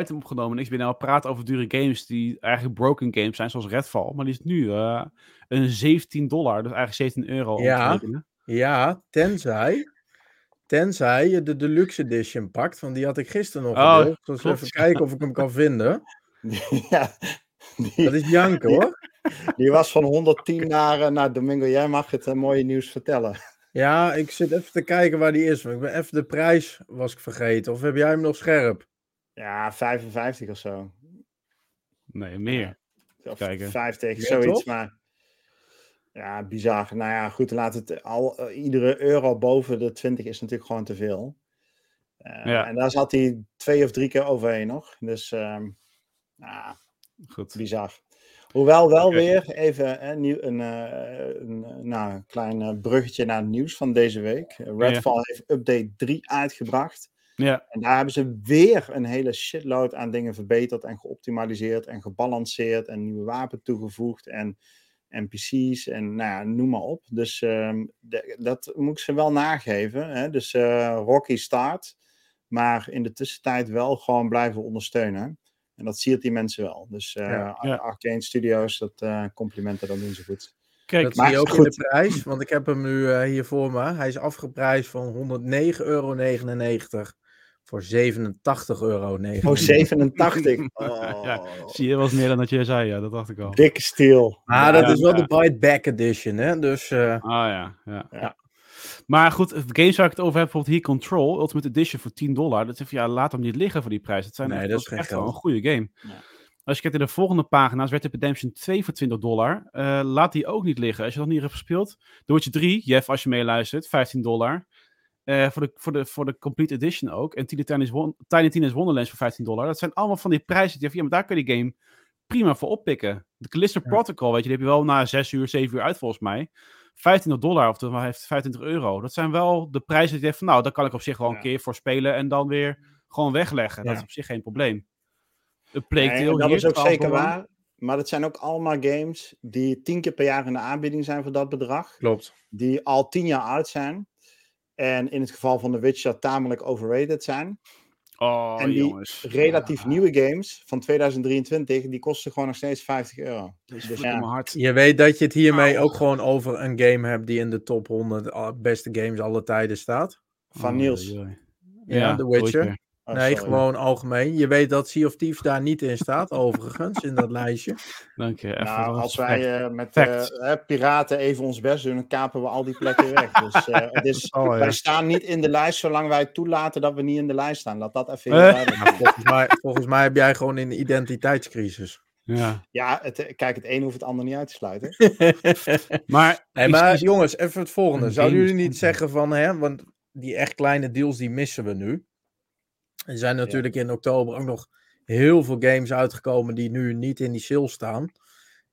item opgenomen. Ik ben nou praten over dure games die eigenlijk broken games zijn, zoals Redfall. Maar die is nu eh, een 17 dollar, dus eigenlijk 17 euro. om Ja. Ja, tenzij, tenzij je de Deluxe Edition pakt. Want die had ik gisteren nog Oh, gedeeld. Dus even kijken of ik hem kan vinden. ja, die, Dat is janken hoor. die was van 110 naar, eh, naar Domingo. Jij mag het eh, mooie nieuws vertellen. Ja, ik zit even te kijken waar die is. Maar ik ben even de prijs was ik vergeten. Of heb jij hem nog scherp? Ja, 55 of zo. Nee, meer. Of Kijken. 50, Ja, zoiets. Maar Ja, bizar. Nou ja, goed, laat het al, eh, iedere euro boven de 20 is natuurlijk gewoon te veel. Eh, Ja. En daar zat hij twee of drie keer overheen nog. Dus, ehm ja, Goed. bizar. Hoewel wel weer even hè, nieuw, een, eh, een eh, nou, klein bruggetje naar het nieuws van deze week. Redfall heeft update 3 uitgebracht. Ja, En daar hebben ze weer een hele shitload aan dingen verbeterd en geoptimaliseerd en gebalanceerd en nieuwe wapen toegevoegd en NPC's en nou ja, noem maar op. Dus ehm, de- dat moet ik ze wel nageven. Hè? Dus eh, Rocky start, maar in de tussentijd wel gewoon blijven ondersteunen. En dat siert die mensen wel. Dus eh Ja. Ja. Arcane Studios, dat eh, complimenten, dat doen ze goed. kijk. Dat maar zie je ook goed. in de prijs, want ik heb hem nu hier voor me. Hij is afgeprijsd van 109,99 euro voor 87,99 euro. Oh, 87. Oh, Ja, Zie je, was meer dan dat je zei, ja, dat dacht ik al. Dikke steel. Maar dat Ja, is wel ja. de Bite Back Edition, hè? Dus eh, Ah ja, ja. Maar goed, games waar ik het over heb, bijvoorbeeld hier Control, Ultimate Edition voor 10 dollar. Dat is even, ja, laat hem niet liggen voor die prijs. Dat, zijn Nee, echt, dat dat is echt wel een goede game. Ja. Als je kijkt naar de volgende pagina's, Red Dead Redemption 2 voor 20 dollar. Eh, laat die ook niet liggen. Als je dat niet hebt gespeeld, The Witcher 3, Jeff, als je meeluistert, 15 dollar. Eh, voor, de, voor, de, voor de Complete Edition ook. En Tiny Tina's, Won- Tiny Tina's Wonderlands voor 15 dollar. Dat zijn allemaal van die prijzen die ja, maar daar kun je die game prima voor oppikken. De Callisto Ja. Protocol, weet je, die heb je wel na 6 uur, 7 uur uit volgens mij. 25 dollar, of dat heeft 25 euro. Dat zijn wel de prijzen die je denkt van, nou, daar kan ik op zich wel een Ja. keer voor spelen en dan weer gewoon wegleggen. Dat is op zich geen probleem. Een Nee, dat hier, is ook 12 zeker waar. Maar het zijn ook allemaal games die tien keer per jaar in de aanbieding zijn voor dat bedrag. klopt. Die al tien jaar oud zijn. En in het geval van The Witcher tamelijk overrated zijn. Oh, en die jongens. relatief Ja, nieuwe games van 2023, die kosten gewoon nog steeds 50 euro. Dus ja. hart. Je weet dat je het hiermee Au. ook gewoon over een game hebt die in de top 100 al- beste games alle tijden staat. Van Oh, Niels. Ja, The Witcher. Oh, nee, sorry. gewoon algemeen. Je weet dat Sea of Thieves daar niet in staat, overigens, in dat lijstje. Dank je. Even Nou, als respect. wij eh, met eh, hè, piraten even ons best doen, dan kapen we al die plekken weg. Dus eh, het is, Oh, ja. wij staan niet in de lijst zolang wij toelaten dat we niet in de lijst staan. Laat dat even duidelijk zijn. Volgens mij, volgens mij heb jij gewoon een identiteitscrisis. Ja. Ja, het, kijk, het een hoeft het ander niet uit te sluiten. Maar, Nee, maar jongens, even het volgende. Zouden jullie niet zeggen van, hè, want die echt kleine deals die missen we nu. Er zijn natuurlijk in oktober ook nog heel veel games uitgekomen die nu niet in die sale staan.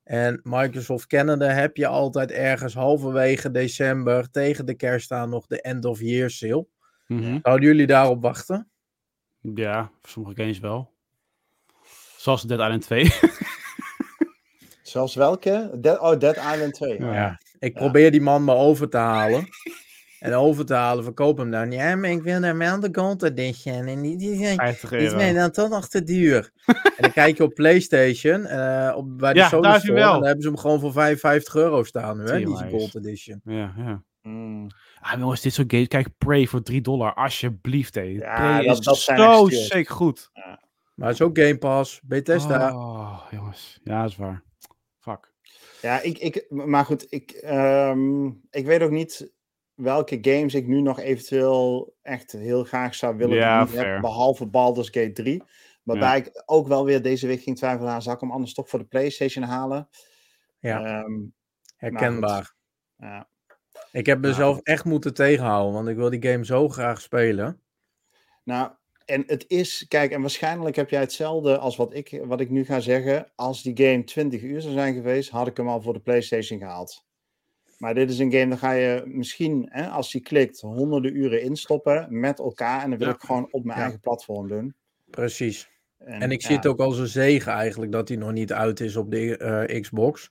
En Microsoft Canada heb je altijd ergens halverwege december tegen de kerst aan nog de end of year sale. Mhm. Zouden jullie daarop wachten? Ja, voor sommige games wel. Zoals Dead Island 2. Zelfs welke? Dead, oh, Dead Island 2. Ja. Ja. Ik probeer die man maar over te halen. En over te halen, verkoop hem dan. Ja, maar ik wil naar wel de Gold Edition. En die, die, die, 50 die is euro. mij dan toch nog te duur. en dan kijk je op PlayStation, eh, op, bij de Ja, Sony daar is hij Store, wel. en dan hebben ze hem gewoon voor 55 euro staan nu, hè, die. Gold Edition. Ja, ja. Mm. Ah, jongens, dit soort games. Kijk, Prey voor 3 dollar. Alsjeblieft, hé. Ja, Prey dat- is dat zijn zo sick goed. Maar het is ook Game Pass, Bethesda. Oh, jongens. Ja, dat is waar. Fuck. Ja, ik, ik, maar goed, ik, ehm, ik weet ook niet welke games ik nu nog eventueel echt heel graag zou willen Ja, die ik niet heb, fair. behalve Baldur's Gate 3. Waarbij ik ook wel weer deze week ging twijfelen, aan, zal ik hem anders toch voor de PlayStation halen? Ja, Ehm, herkenbaar. ja. Ik heb mezelf echt moeten tegenhouden, want ik wil die game zo graag spelen. Nou, en het is, kijk, en waarschijnlijk heb jij hetzelfde als wat ik, wat ik nu ga zeggen. Als die game 20 uur zou zijn geweest, had ik hem al voor de PlayStation gehaald. Maar dit is een game, dan ga je misschien, hè, als die klikt, honderden uren instoppen met elkaar. En dan wil Ja. ik gewoon op mijn Ja. eigen platform doen. Precies. En ik ja, zie het ook als een zegen eigenlijk dat hij nog niet uit is op de eh, Xbox.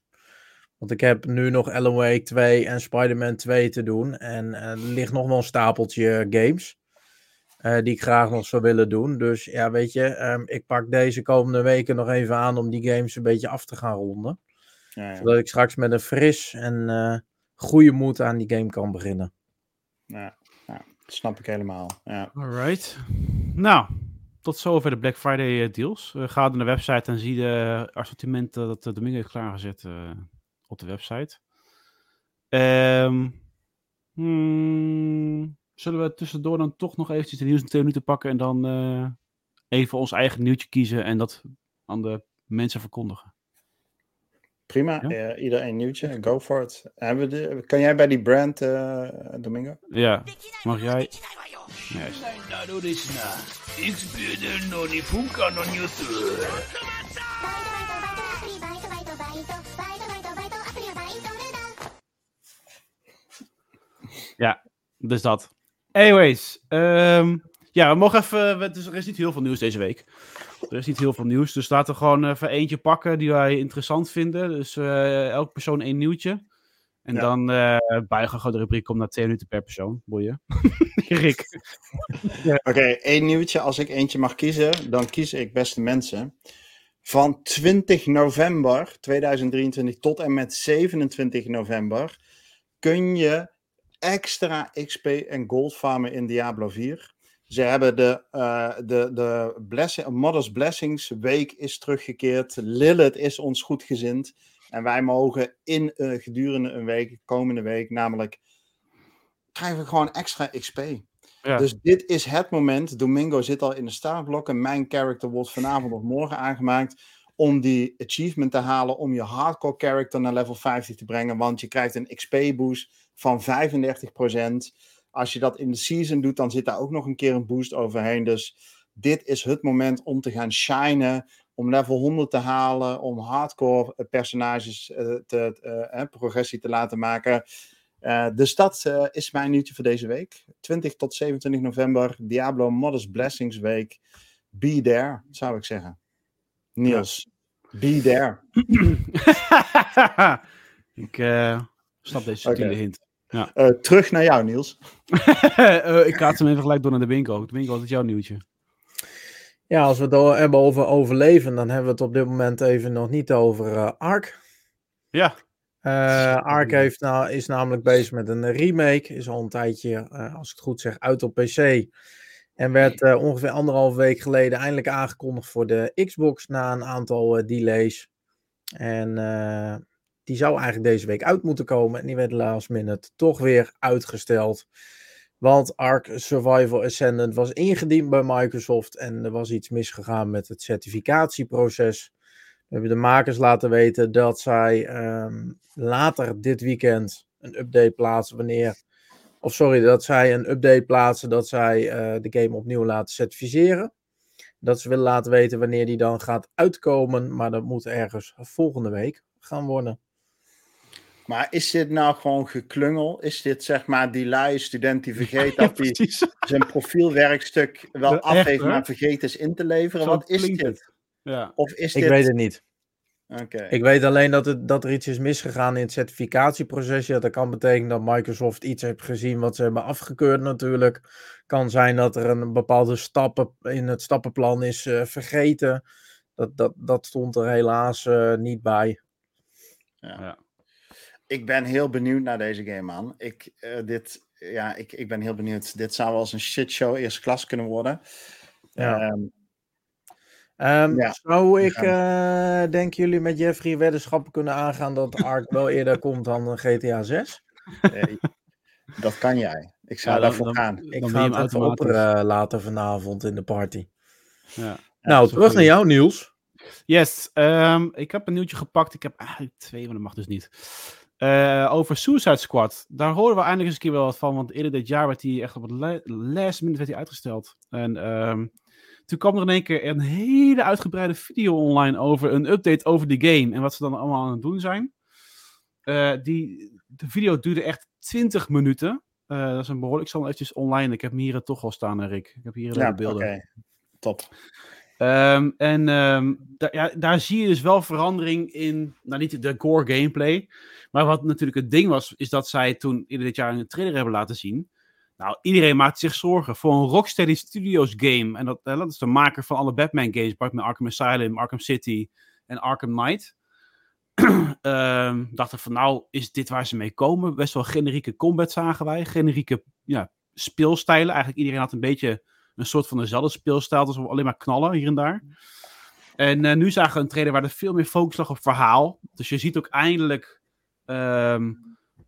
Want ik heb nu nog Alan Wake 2 en Spider-Man 2 te doen. En eh, er ligt nog wel een stapeltje games. eh, die ik graag nog zou willen doen. Dus ja, weet je, ehm, ik pak deze komende weken nog even aan om die games een beetje af te gaan ronden. ja, ja, Zodat ik straks met een fris en goede moed aan die game kan beginnen. ja, ja, dat snap ik helemaal. Ja. Alright. Nou, tot zover de Black Friday eh, deals. Eh, ga naar de website en zie de assortimenten dat de Domingo heeft klaargezet eh, op de website. Ehm, hmm, zullen we tussendoor dan toch nog eventjes de nieuws in twee minuten pakken en dan eh, even ons eigen nieuwtje kiezen en dat aan de mensen verkondigen? Prima, ja. Eh, ieder een nieuwtje. Go for it. Hebben we kan jij bij die brand, uh, Domingo? Ja, mag jij? Nee. Ja, dus dat. Anyways, um, ja, we mogen even. Dus er is niet heel veel nieuws deze week. Er is niet heel veel nieuws. Dus laten we gewoon even eentje pakken die wij interessant vinden. Dus eh elke persoon één nieuwtje. En Ja. dan eh buigen gewoon de rubriek om naar twee minuten per persoon. Boeien. Rick. Oké, één nieuwtje. Als ik eentje mag kiezen, dan kies ik beste mensen. Van 20 november 2023 tot en met 27 november kun je extra XP en gold farmen in Diablo 4. Ze hebben de, eh, de, de blessing, Mother's Blessings week is teruggekeerd. Lilith is ons goedgezind. En wij mogen in eh, gedurende een week, komende week, namelijk krijgen we gewoon extra XP. Ja. Dus dit is het moment. Domingo zit al in de startblokken. Mijn character wordt vanavond of morgen aangemaakt. Om die achievement te halen. Om je hardcore character naar level 50 te brengen. Want je krijgt een XP boost van 35%. Als je dat in de season doet, dan zit daar ook nog een keer een boost overheen. Dus dit is het moment om te gaan shinen. Om level 100 te halen. Om hardcore eh, personages eh, te, eh, progressie te laten maken. Dus dat is mijn nieuwtje voor deze week. 20 tot 27 november, Diablo Modest Blessings Week. Be there, zou ik zeggen. Niels, be there. ik snap deze subtiele Oké. hint. Eh, terug naar jou, Niels. Eh, ik kaats hem even gelijk door naar de winkel. De winkel, wat is jouw nieuwtje? Ja, als we het al hebben over overleven, dan hebben we het op dit moment even nog niet over eh, Ark. Ja. Eh, Ark heeft nou, is namelijk bezig met een remake. Is al een tijdje, eh, als ik het goed zeg, uit op PC. En werd eh, ongeveer anderhalf week geleden eindelijk aangekondigd voor de Xbox na een aantal delays. En eh, die zou eigenlijk deze week uit moeten komen. En die werd last minute toch weer uitgesteld. Want Ark Survival Ascendant was ingediend bij Microsoft. En er was iets misgegaan met het certificatieproces. We hebben de makers laten weten dat zij ehm, later dit weekend een update plaatsen wanneer. Of sorry, dat zij een update plaatsen dat zij eh, de game opnieuw laten certificeren. Dat ze willen laten weten wanneer die dan gaat uitkomen. Maar dat moet ergens volgende week gaan worden. Maar is dit nou gewoon geklungel? Is dit zeg maar die lui student die vergeet dat hij zijn profielwerkstuk wel Ja, af heeft, hè? maar vergeten is in te leveren? Zo Wat is dit? het. Ja. Of is Ik dit... weet het niet. Oké. Ik weet alleen dat, het, dat er iets is misgegaan in het certificatieproces. Ja, dat kan betekenen dat Microsoft iets heeft gezien wat ze hebben afgekeurd natuurlijk. Kan zijn dat er een bepaalde stappen in het stappenplan is eh, vergeten. Dat, dat, dat stond er helaas eh, niet bij. Ik ben heel benieuwd naar deze game, man. Ik, eh, dit, ja, ik, ik ben heel benieuwd. Dit zou wel eens een shitshow eerste klas kunnen worden. Ja. Ehm, Ehm, Ja, zou ik, eh, denken jullie met Jeffrey weddenschappen kunnen aangaan dat Ark wel eerder komt dan een GTA 6? eh, dat kan jij. Ik zou Ja, dan- daarvoor dan- gaan. Ik ga het hem even op automatisch. eh, later vanavond in de party. Ja. nou, terug naar jou Niels. Yes, ehm, ik heb een nieuwtje gepakt. Ik heb eigenlijk twee, maar dat mag dus niet. Eh, over Suicide Squad. Daar horen we eindelijk eens een keer wel wat van. Want eerder dit jaar werd hij echt op het la- last minute werd hij uitgesteld. En ehm, toen kwam er in één keer een hele uitgebreide video online over een update over die game. En wat ze dan allemaal aan het doen zijn. Eh, die, de video duurde echt 20 minuten. Eh, dat is een behoorlijk. Ik zal hem eventjes online. Ik heb hem hier toch al staan, Rick. Ik heb hier Ja, de beelden. oké. Top. Ehm, en ehm, ja, daar zie je dus wel verandering in, nou niet de core gameplay, maar wat natuurlijk het ding was, is dat zij toen eerder dit jaar een trailer hebben laten zien. Nou, iedereen maakt zich zorgen voor een Rocksteady Studios game. En dat, eh, dat is de maker van alle Batman games, Batman Arkham Asylum, Arkham City en Arkham Knight. Ehm dachten van, nou, is dit waar ze mee komen? Best wel generieke combat zagen wij, generieke ja, speelstijlen. Eigenlijk iedereen had een beetje een soort van dezelfde speelstijl, dus alleen maar knallen hier en daar. En eh, nu zagen we een trailer waar er veel meer focus lag op verhaal. Dus je ziet ook eindelijk ehm,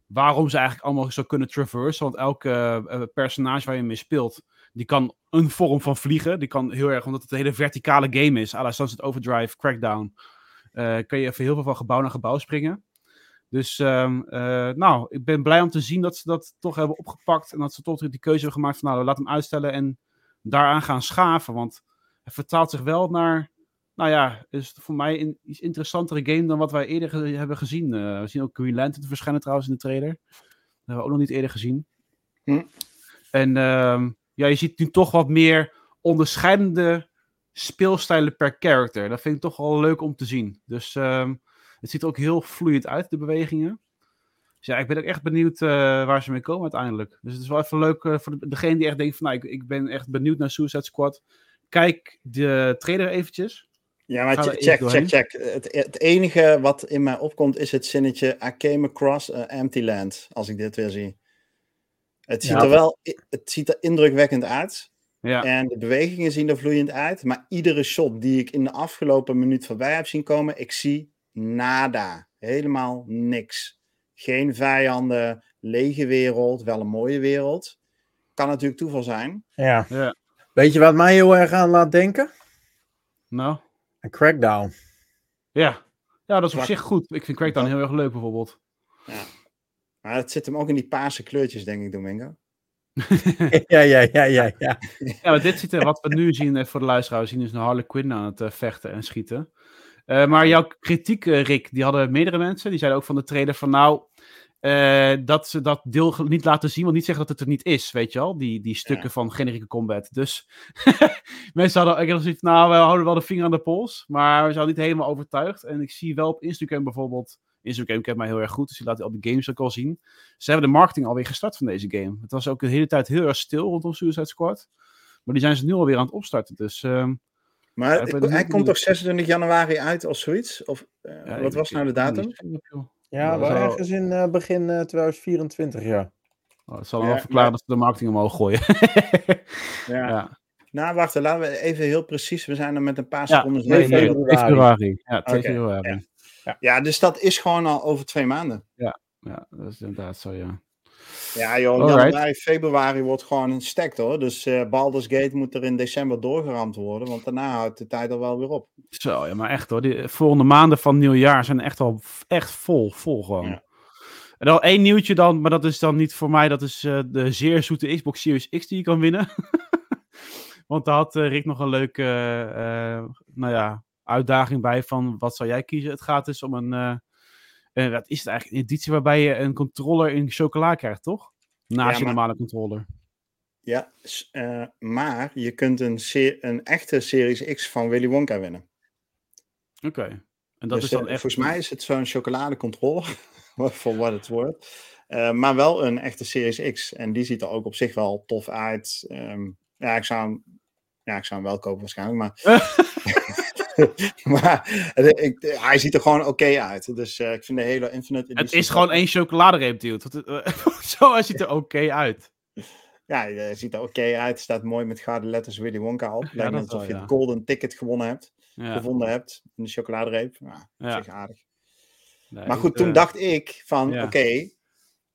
waarom ze eigenlijk allemaal zo kunnen traversen. Want elke eh, personage waar je mee speelt, die kan een vorm van vliegen. Die kan heel erg, omdat het een hele verticale game is. à la Sunset Overdrive, Crackdown. eh, kun je even heel veel van gebouw naar gebouw springen. Dus ehm, eh, nou, ik ben blij om te zien dat ze dat toch hebben opgepakt. En dat ze toch die keuze hebben gemaakt van nou, laat hem uitstellen en daaraan gaan schaven. Want het vertaalt zich wel naar, nou ja, is voor mij een iets interessantere game dan wat wij eerder ge- hebben gezien. Eh, we zien ook Green Lantern verschijnen trouwens in de trailer. Dat hebben we ook nog niet eerder gezien. Hm. En ehm, ja, je ziet nu toch wat meer onderscheidende speelstijlen per character. Dat vind ik toch wel leuk om te zien. Dus ehm, het ziet er ook heel vloeiend uit, de bewegingen. Dus ja, ik ben ook echt benieuwd eh, waar ze mee komen uiteindelijk. Dus het is wel even leuk eh, voor de- degene die echt denkt van... Nou, ik, ik ben echt benieuwd naar Suicide Squad. Kijk de trailer eventjes. Ja, maar check, check, check. Het, het enige wat in mij opkomt is het zinnetje I came across a empty land, als ik dit weer zie. Het ziet Ja. er wel het ziet er indrukwekkend uit. Ja, En de bewegingen zien er vloeiend uit. Maar iedere shot die ik in de afgelopen minuut voorbij heb zien komen, ik zie nada. Helemaal niks. Geen vijanden, lege wereld, wel een mooie wereld. Kan natuurlijk toeval zijn. Ja. Ja. Weet je wat mij heel erg aan laat denken? nou, Een crackdown. ja. Ja, dat is op zich goed. Ik vind Crackdown heel erg leuk bijvoorbeeld. Maar het zit hem ook in die paarse kleurtjes, denk ik, Domingo. ja, ja, ja, ja, ja. Ja, maar dit ziet er, wat we nu zien eh, voor de luisteraars, zien is een Harley Quinn aan het eh, vechten en schieten. Eh, maar jouw kritiek, Rick, die hadden meerdere mensen. Die zeiden ook van de trailer van nou, eh, dat ze dat deel niet laten zien, want niet zeggen dat het er niet is, weet je wel? Die, die stukken Ja. van generieke combat. Dus mensen hadden, ik had zoiets nou, we houden wel de vinger aan de pols, maar we zijn niet helemaal overtuigd. En ik zie wel op Instagram bijvoorbeeld, Instagram kent mij heel erg goed, dus die laat al die games ook al zien. Ze hebben de marketing alweer gestart van deze game. Het was ook de hele tijd heel erg stil rondom Suicide Squad. Maar die zijn ze nu alweer aan het opstarten. Dus ehm, Maar Ja, ik hij komt toch 26 januari uit of zoiets? Of, eh, ja, wat was nou de datum? niet. Ja, Dat wel zou- ergens in eh, begin eh, 2024, ja. Oh, dat zal Ja, wel verklaren maar- dat ze de marketing omhoog gooien. Ja. ja. Nou, wacht, laten we even heel precies. We zijn er met een paar Ja, seconden. nee, februari. 2 februari. Ja, 2 Oké, februari. Ja, dus dat is gewoon al over twee maanden. Ja, dat is inderdaad zo, ja. Ja, joh, Alright. januari, februari wordt gewoon een stacked hoor. Dus eh Baldur's Gate moet er in december doorgeramd worden, want daarna houdt de tijd al wel weer op. Zo, ja, maar echt hoor. Die volgende maanden van nieuwjaar zijn echt al echt vol, vol gewoon. Ja. En dan één nieuwtje dan, maar dat is dan niet voor mij. Dat is eh, de zeer zoete Xbox Series X die je kan winnen. Want daar had eh, Rick nog een leuke nou ja, uitdaging bij van wat zou jij kiezen? Het gaat dus om een, eh, wat is het eigenlijk, een editie waarbij je een controller in chocola krijgt, toch? Naast Ja, je maar- normale controller. Ja, eh, maar je kunt een, een echte Series X van Willy Wonka winnen. Oké. En dat dus, is dan echt... Volgens mij is het zo'n chocoladecontroller, voor wat het wordt. Eh, maar wel een echte Series X. En die ziet er ook op zich wel tof uit. Ehm, ja, ik zou hem, ja, ik zou hem wel kopen waarschijnlijk. Maar, maar eh, ik, hij ziet er gewoon oké uit. Dus eh, ik vind de hele Infinite Het is gewoon één chocoladereep, dude. Eh, Zo ziet er oké uit. Ja, hij ziet er oké uit. Staat mooi met gouden letters Willy Wonka op. Lijkt net alsof wel, je ja. het golden ticket gewonnen hebt. Ja. Gevonden hebt. In de chocoladereep. Ja, Ja. ja. aardig. Nee, Maar goed, toen eh, dacht ik van, ja. oké,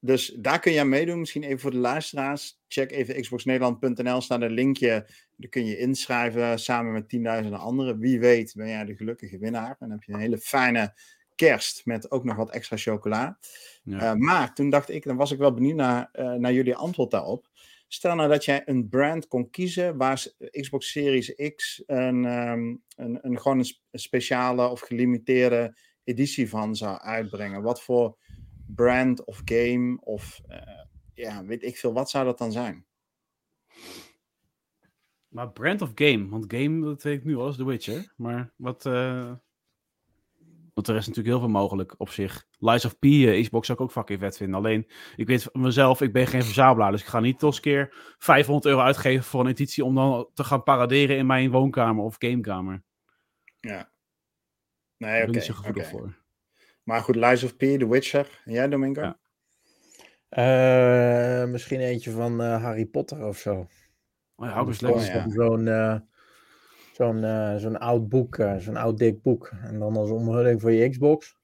dus daar kun je aan meedoen. Misschien even voor de luisteraars. Check even xboxnederland.nl, staat een linkje. Daar kun je inschrijven samen met tienduizenden anderen. Wie weet ben jij de gelukkige winnaar. En dan heb je een hele fijne kerst met ook nog wat extra chocola. Ja. Eh, maar toen dacht ik, dan was ik wel benieuwd naar, eh, naar jullie antwoord daarop. Stel nou dat jij een brand kon kiezen waar Xbox Series X een, ehm, een, een, gewoon een speciale of gelimiteerde editie van zou uitbrengen. Wat voor brand of game of eh, ja, weet ik veel, wat zou dat dan zijn? Maar brand of game? Want game, dat weet ik nu al, is The Witcher. Maar wat... eh, Want er is natuurlijk heel veel mogelijk op zich. Lies of P, eh, Xbox zou ik ook fucking vet vinden. Alleen, ik weet van mezelf, ik ben geen verzamelaar. Dus ik ga niet een keer 500 euro uitgeven voor een editie om dan te gaan paraderen in mijn woonkamer of gamekamer. Ja. Daar Nee, ik oké. niet zo gevoelig voor. Maar goed, Lies of P, The Witcher. En jij, Domingo? Ja. Eh, misschien eentje van eh, Harry Potter of zo. Oh ja, hou eens Oh, lekker. ja. Zo'n eh, zo'n zo'n oud boek, eh, zo'n oud dik boek. En dan als omhulling voor je Xbox.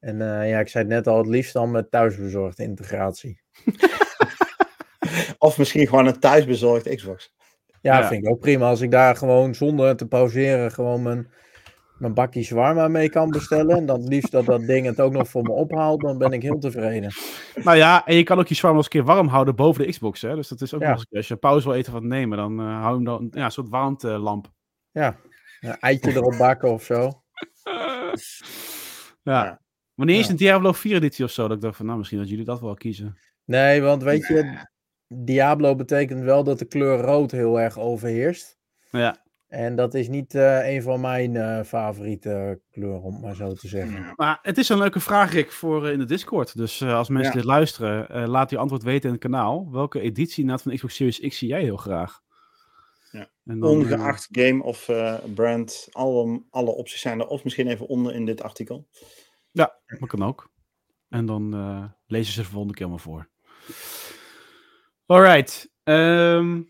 En eh, ja, ik zei het net al, het liefst dan met thuisbezorgde integratie. Of misschien gewoon een thuisbezorgd Xbox. Ja, Ja. vind ik ook prima. Als ik daar gewoon zonder te pauzeren gewoon mijn mijn bakje zwarma mee kan bestellen. En dan het liefst dat dat ding het ook nog voor me ophaalt. Dan ben ik heel tevreden. Nou ja, en je kan ook je zwarm eens een keer warm houden boven de Xbox. Hè? Dus dat is ook Ja. nog eens. Als je pauze wil eten wat nemen, dan eh, hou hem dan ja, een soort warmtelamp. Ja, een eitje erop bakken of zo. Ja. Ja. Wanneer is een Diablo 4 editie of zo? Dat ik dacht van, nou, misschien dat jullie dat wel kiezen. Nee, want weet je, Diablo betekent wel dat de kleur rood heel erg overheerst. Ja. En dat is niet eh, een van mijn eh, favoriete kleuren, om maar zo te zeggen. Maar het is een leuke vraag, Rick, voor eh, in de Discord. Dus als mensen Ja. dit luisteren, laat je antwoord weten in het kanaal. Welke editie net van Xbox Series X zie jij heel graag? Ja. En dan, Ongeacht game of eh, brand, alle, alle opties zijn er. Of misschien even onder in dit artikel. Ja, dat kan ook. En dan eh, lezen ze de volgende keer maar voor. Alright. ehm,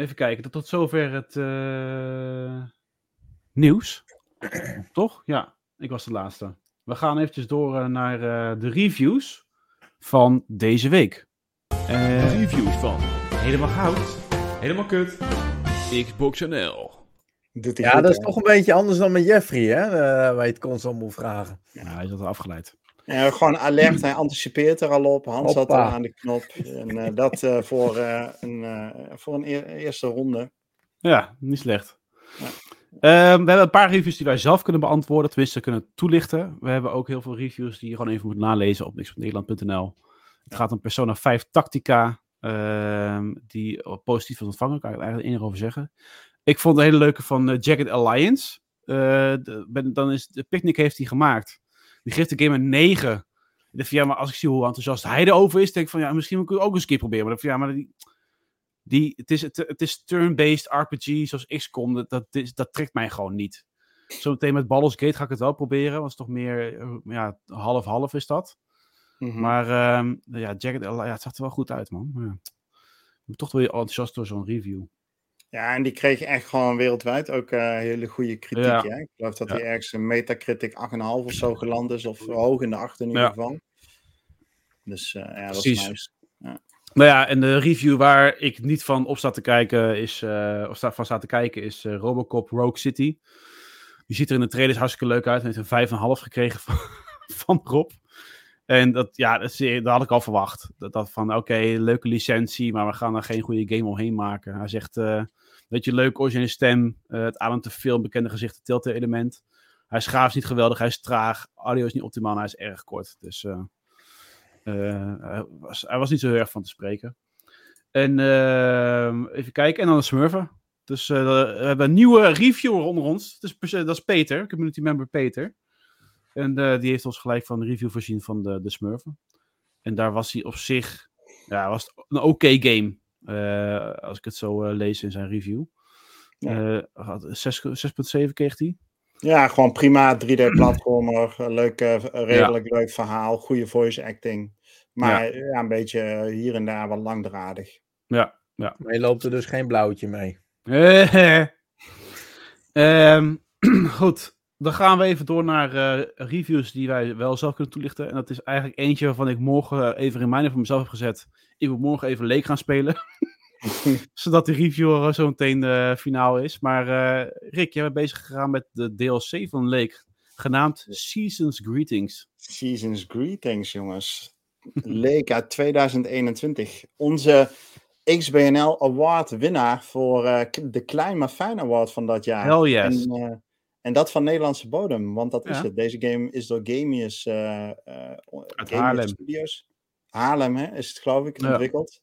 even kijken. Tot, tot zover het eh, nieuws. Toch? Ja, ik was de laatste. We gaan eventjes door eh, naar eh, de reviews van deze week. Eh, Reviews van helemaal goud. Helemaal kut. Xbox NL. Ja, goed, dat is toch een beetje anders dan met Jeffrey, hè? waar je het constant moet vragen. Ja, hij is altijd afgeleid. Ja, gewoon alert, hij anticipeert er al op. Hans zat al aan de knop. En eh, dat eh, voor, eh, een, eh, voor een e- eerste ronde. Ja, niet slecht. Ja. Ehm, we hebben een paar reviews die wij zelf kunnen beantwoorden, tenminste kunnen toelichten. We hebben ook heel veel reviews die je gewoon even moet nalezen op niks.nederland.nl. Het gaat om Persona 5 Tactica, ehm, die positief was ontvangen, kan ik er eigenlijk één over zeggen. Ik vond een hele leuke van eh, Jagged Alliance. Eh, de- ben, dan is, de Picnic heeft die gemaakt. Die geeft de game een 9. Ik dacht van, ja, maar als ik zie hoe enthousiast hij erover is, denk ik van, ja, misschien moet ik het ook eens een keer proberen. Maar, dan van, ja, maar die, die, het is, het, het is turn-based RPG zoals XCOM. Dat, dat, is, dat trekt mij gewoon niet. Zometeen met Baldur's Gate ga ik het wel proberen. Want het is toch meer eh, ja, half-half is dat. Mhm. Maar ehm, ja, Alliance, ja, het zag er wel goed uit, man. Maar Ja. Ik ben toch wel weer enthousiast door zo'n review. Ja, en die kreeg echt gewoon wereldwijd ook eh, hele goede kritiek. Ja. Hè? Ik geloof dat Ja. hij ergens een Metacritic 8,5 of zo geland is. Of hoog in de 8 in ieder geval. Dus eh, ja, dat Precies. is nice. Nou ja, en de review waar ik niet van op sta te kijken is, eh, of sta, van sta te kijken is Robocop Rogue City. Die ziet er in de trailers hartstikke leuk uit. Hij heeft een 5,5 gekregen van, van Rob. En dat, ja, dat, dat had ik al verwacht. Dat, dat van, oké, leuke licentie, maar we gaan er geen goede game omheen maken. Hij zegt, weet je, leuk originele stem. eh, het ademt te veel bekende gezichten, telltale element. Hij is grafisch niet geweldig, hij is traag. Audio is niet optimaal hij is erg kort. Dus eh, hij, was, hij was niet zo heel erg van te spreken. En even kijken, en dan de Smurfen. Dus we hebben een nieuwe reviewer onder ons. Dus, dat is Peter, community member Peter. En die heeft ons gelijk van een review voorzien van de, de Smurfen. En daar was hij op zich, ja, was een oké game. Eh, als ik het zo eh, lees in zijn review. Ja. Eh, had- zes- 6,7 kreeg hij. Ja, gewoon prima 3D-platformer. leuk, eh, redelijk leuk verhaal. Goede voice acting. Maar ja. een beetje eh, hier en daar wat langdradig. Ja, ja. Maar je loopt er dus geen blauwtje mee. Eh, ehm, goed, dan gaan we even door naar eh, reviews die wij wel zelf kunnen toelichten. En dat is eigenlijk eentje waarvan ik morgen eh, even reminder voor mezelf heb gezet. Ik moet morgen even leek gaan spelen. Zodat de review er zo meteen eh, finaal is. Maar Rick, jij bent bezig gegaan met de DLC van Leek. Genaamd Seasons Greetings. Seasons Greetings, jongens. Leek uit 2021. Onze XBNL Award winnaar voor de Klein maar Fijn Award van dat jaar. Hell yes. En, en dat van Nederlandse bodem, want dat is het. Deze game is door Gamius, Gamius Haarlem. Studios. Haarlem hè, is het geloof ik, Ja. ontwikkeld.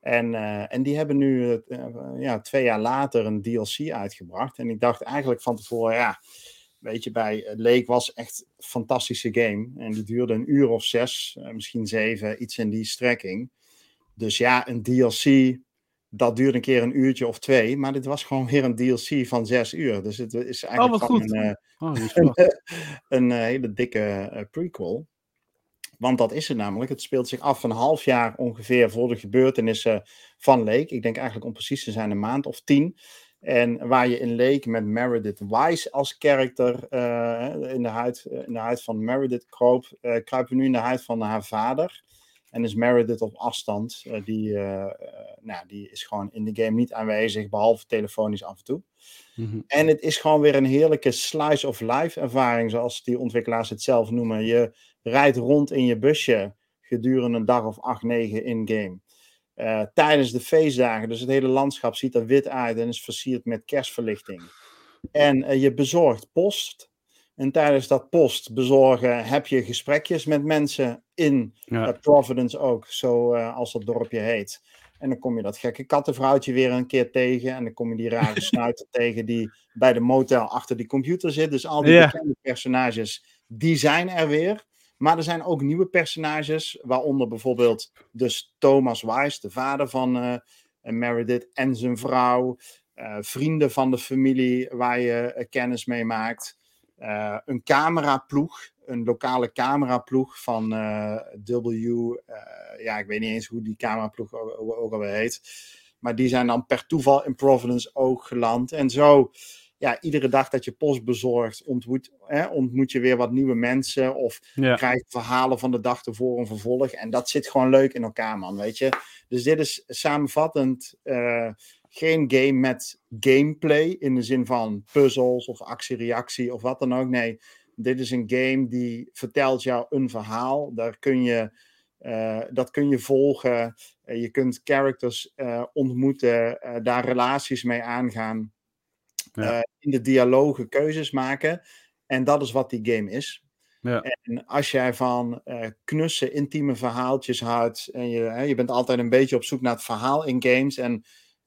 En, eh, en die hebben nu ja, twee jaar later een DLC uitgebracht. En ik dacht eigenlijk van tevoren, ja, weet je, bij Leek was echt een fantastische game. En die duurde een uur of zes, misschien zeven, iets in die strekking. Dus ja, een DLC, dat duurde een keer een uurtje of twee. Maar dit was gewoon weer een DLC van zes uur. Dus het is eigenlijk wat gewoon een, eh, Oh, is een eh, hele dikke eh, prequel. Want dat is het namelijk. Het speelt zich af een half jaar ongeveer voor de gebeurtenissen van Lake. Ik denk eigenlijk om precies te zijn een maand of tien. En waar je in Lake met Meredith Wise als karakter eh, in, de huid, in de huid van Meredith kroop, eh, kruipen we nu in de huid van haar vader. En is Meredith op afstand. eh, die, eh, eh, nou, die is gewoon in de game niet aanwezig, behalve telefonisch af en toe. Mhm. En het is gewoon weer een heerlijke slice of life ervaring, zoals die ontwikkelaars het zelf noemen. Je rijdt rond in je busje gedurende een dag of acht, negen in-game. Tijdens de feestdagen, dus het hele landschap ziet er wit uit en is versierd met kerstverlichting. En je bezorgt post. En tijdens dat post bezorgen heb je gesprekjes met mensen in Ja. Providence ook, zo eh, als dat dorpje heet. En dan kom je dat gekke kattenvrouwtje weer een keer tegen. En dan kom je die rare snuiter tegen die bij de motel achter die computer zit. Dus al die Ja. bekende personages, die zijn er weer. Maar er zijn ook nieuwe personages, waaronder bijvoorbeeld dus Thomas Wise, de vader van eh, Meredith en zijn vrouw. eh, vrienden van de familie waar je kennis mee maakt. Eh, een cameraploeg, een lokale cameraploeg van eh, W. eh, ja, ik weet niet eens hoe die cameraploeg ook, alweer heet. Maar die zijn dan per toeval in Providence ook geland. En zo, ja, iedere dag dat je post bezorgt, ontmoet, hè, ontmoet je weer wat nieuwe mensen. Of Ja. krijg je verhalen van de dag ervoor een vervolg. En dat zit gewoon leuk in elkaar, man, weet je. Dus dit is samenvattend geen game met gameplay in de zin van puzzels of actie-reactie of wat dan ook. Nee, dit is een game die vertelt jou een verhaal. Daar kun je, eh, dat kun je volgen. Eh, je kunt characters eh, ontmoeten, daar relaties mee aangaan. Ja. in de dialogen keuzes maken. En dat is wat die game is. Ja. En als jij van eh, knusse, intieme verhaaltjes houdt. en je, hè, je bent altijd een beetje op zoek naar het verhaal in games. En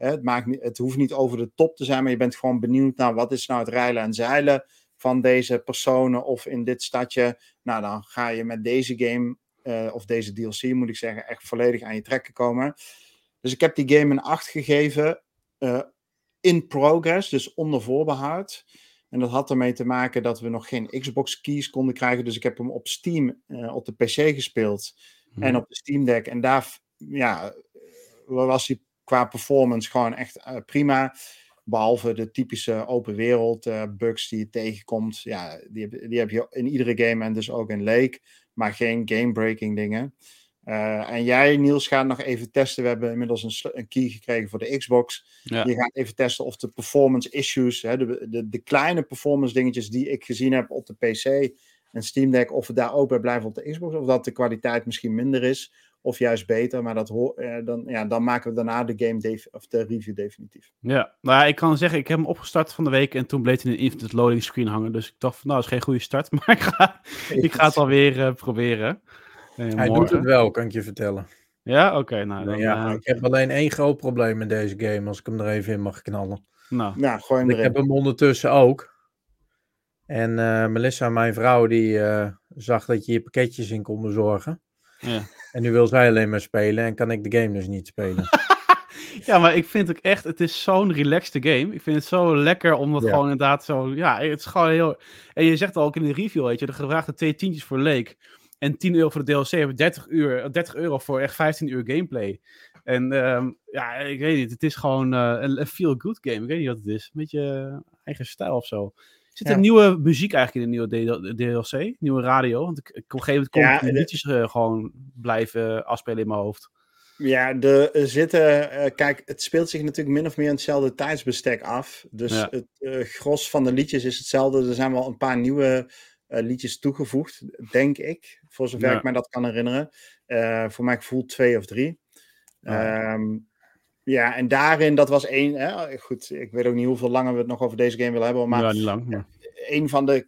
het, maakt niet, het hoeft niet over de top te zijn, maar je bent gewoon benieuwd naar wat is nou het rijlen en zeilen van deze personen of in dit stadje. Nou, dan ga je met deze game, eh, of deze DLC moet ik zeggen, echt volledig aan je trekken komen. Dus ik heb die game een 8 gegeven. eh, in progress, dus onder voorbehoud. En dat had ermee te maken dat we nog geen Xbox keys konden krijgen. Dus ik heb hem op Steam eh, op de PC gespeeld. En op de Steam Deck. En daar ja, was hij qua performance gewoon echt eh, prima. Behalve de typische open wereld eh, bugs die je tegenkomt. Ja, die, heb- die heb je in iedere game en dus ook in Lake. Maar geen game-breaking dingen. Eh, en jij, Niels, gaat nog even testen. We hebben inmiddels een, een key gekregen voor de Xbox. Ja. Je gaat even testen of de performance issues, hè, de, de, de kleine performance dingetjes die ik gezien heb op de PC en Steam Deck, of we daar ook bij blijven op de Xbox, of dat de kwaliteit misschien minder is, of juist beter. Maar dat hoor, eh, dan, ja, dan maken we daarna de game def- of de review definitief. Ja, nou ja, ik kan zeggen, ik heb hem opgestart van de week en toen bleef hij in een infinite loading screen hangen. Dus ik dacht, van, nou, dat is geen goede start, maar ik ga, ik ga het alweer eh, proberen. Eh, Hij doet het wel, kan ik je vertellen. Ja, oké. nou, dan, ja, ik heb alleen één groot probleem met deze game, als ik hem er even in mag knallen. nou, Nou, gooi hem Ik heb hem ondertussen ook. En eh, Melissa, mijn vrouw, die eh, zag dat je hier pakketjes in kon bezorgen. ja. En nu wil zij alleen maar spelen en kan ik de game dus niet spelen. ja, maar ik vind ook echt, het is zo'n relaxed game. Ik vind het zo lekker om dat Ja. gewoon inderdaad zo, ja, het is gewoon heel... En je zegt al ook in de review, weet je, de gevraagde twee tientjes voor Lake en 10 euro voor de DLC hebben 30, uur, 30 euro voor echt 15 uur gameplay. En ehm, ja, ik weet niet, het is gewoon eh, een, een feel-good game. Ik weet niet wat het is. Een beetje eh, eigen stijl of zo. Zit er Ja. nieuwe muziek eigenlijk in de nieuwe DLC? Nieuwe radio? Want ik, ik- op een gegeven moment kon Ja, de- liedjes eh, gewoon blijven afspelen in mijn hoofd. Ja, de er zitten. eh, kijk, het speelt zich natuurlijk min of meer in hetzelfde tijdsbestek af. Dus Ja. het eh, gros van de liedjes is hetzelfde. Er zijn wel een paar nieuwe eh, liedjes toegevoegd, denk ik. Voor zover ik mij dat kan herinneren. Eh, voor mij gevoel twee of drie. Ehm, ja, en daarin, dat was één. Hè, goed, ik weet ook niet hoeveel langer we het nog over deze game willen hebben. Maar ja, niet lang. Maar... een van de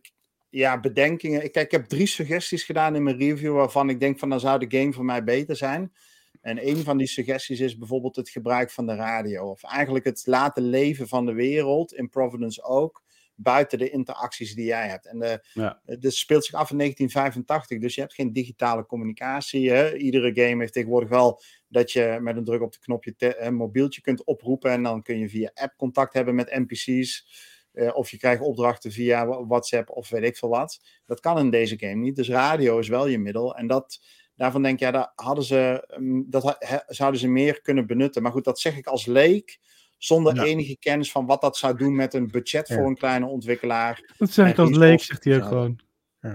ja, bedenkingen. Kijk, ik heb drie suggesties gedaan in mijn review waarvan ik denk van dan zou de game voor mij beter zijn. En een van die suggesties is bijvoorbeeld het gebruik van de radio. Of eigenlijk het laten leven van de wereld, in Providence ook, buiten de interacties die jij hebt. En de, Ja. dit speelt zich af in 1985, dus je hebt geen digitale communicatie. Hè? Iedere game heeft tegenwoordig wel dat je met een druk op de knopje te- een mobieltje kunt oproepen. En dan kun je via app contact hebben met NPC's. Eh, of je krijgt opdrachten via WhatsApp of weet ik veel wat. Dat kan in deze game niet. Dus radio is wel je middel. En dat, daarvan denk ik, ja, daar hadden ze, mm, dat zouden ze meer kunnen benutten. Maar goed, dat zeg ik als leek. Zonder Ja. enige kennis van wat dat zou doen met een budget Ja. voor een kleine ontwikkelaar. Dat zeg ik als leek, zegt hij ook ja. gewoon.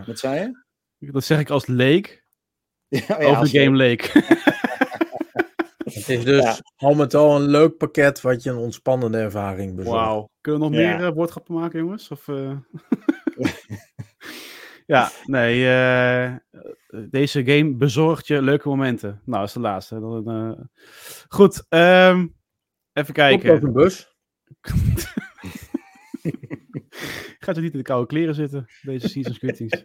Wat zei je? Dat zeg ik als leek. Ja, ja, over Game Lake. Het is dus Ja. al met al een leuk pakket wat je een ontspannende ervaring bezorgt. Wauw. Kunnen we nog Ja. meer eh, woordgrappen maken, jongens? Of, eh? ja, nee. eh, deze game bezorgt je leuke momenten. Nou, dat is de laatste. Dan, eh, Goed. ehm, even Komt kijken. een bus. Gaat er niet in de koude kleren zitten, deze Seasons Greetings.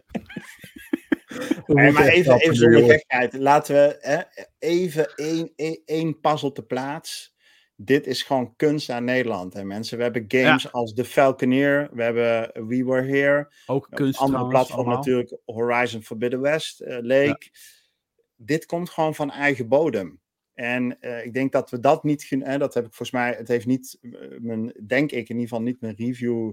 Nee, maar even, even zonder gekheid. Laten we hè, even één, één, één pas op de plaats. Dit is gewoon kunst aan Nederland, hè, mensen. We hebben games als The Falconeer. We hebben We Were Here. Ook kunst andere platform allemaal. natuurlijk Horizon Forbidden West, eh, Lake. Dit komt gewoon van eigen bodem. En eh, ik denk dat we dat niet... eh, dat heb ik volgens mij... Het heeft niet, eh, mijn, denk ik in ieder geval, niet mijn review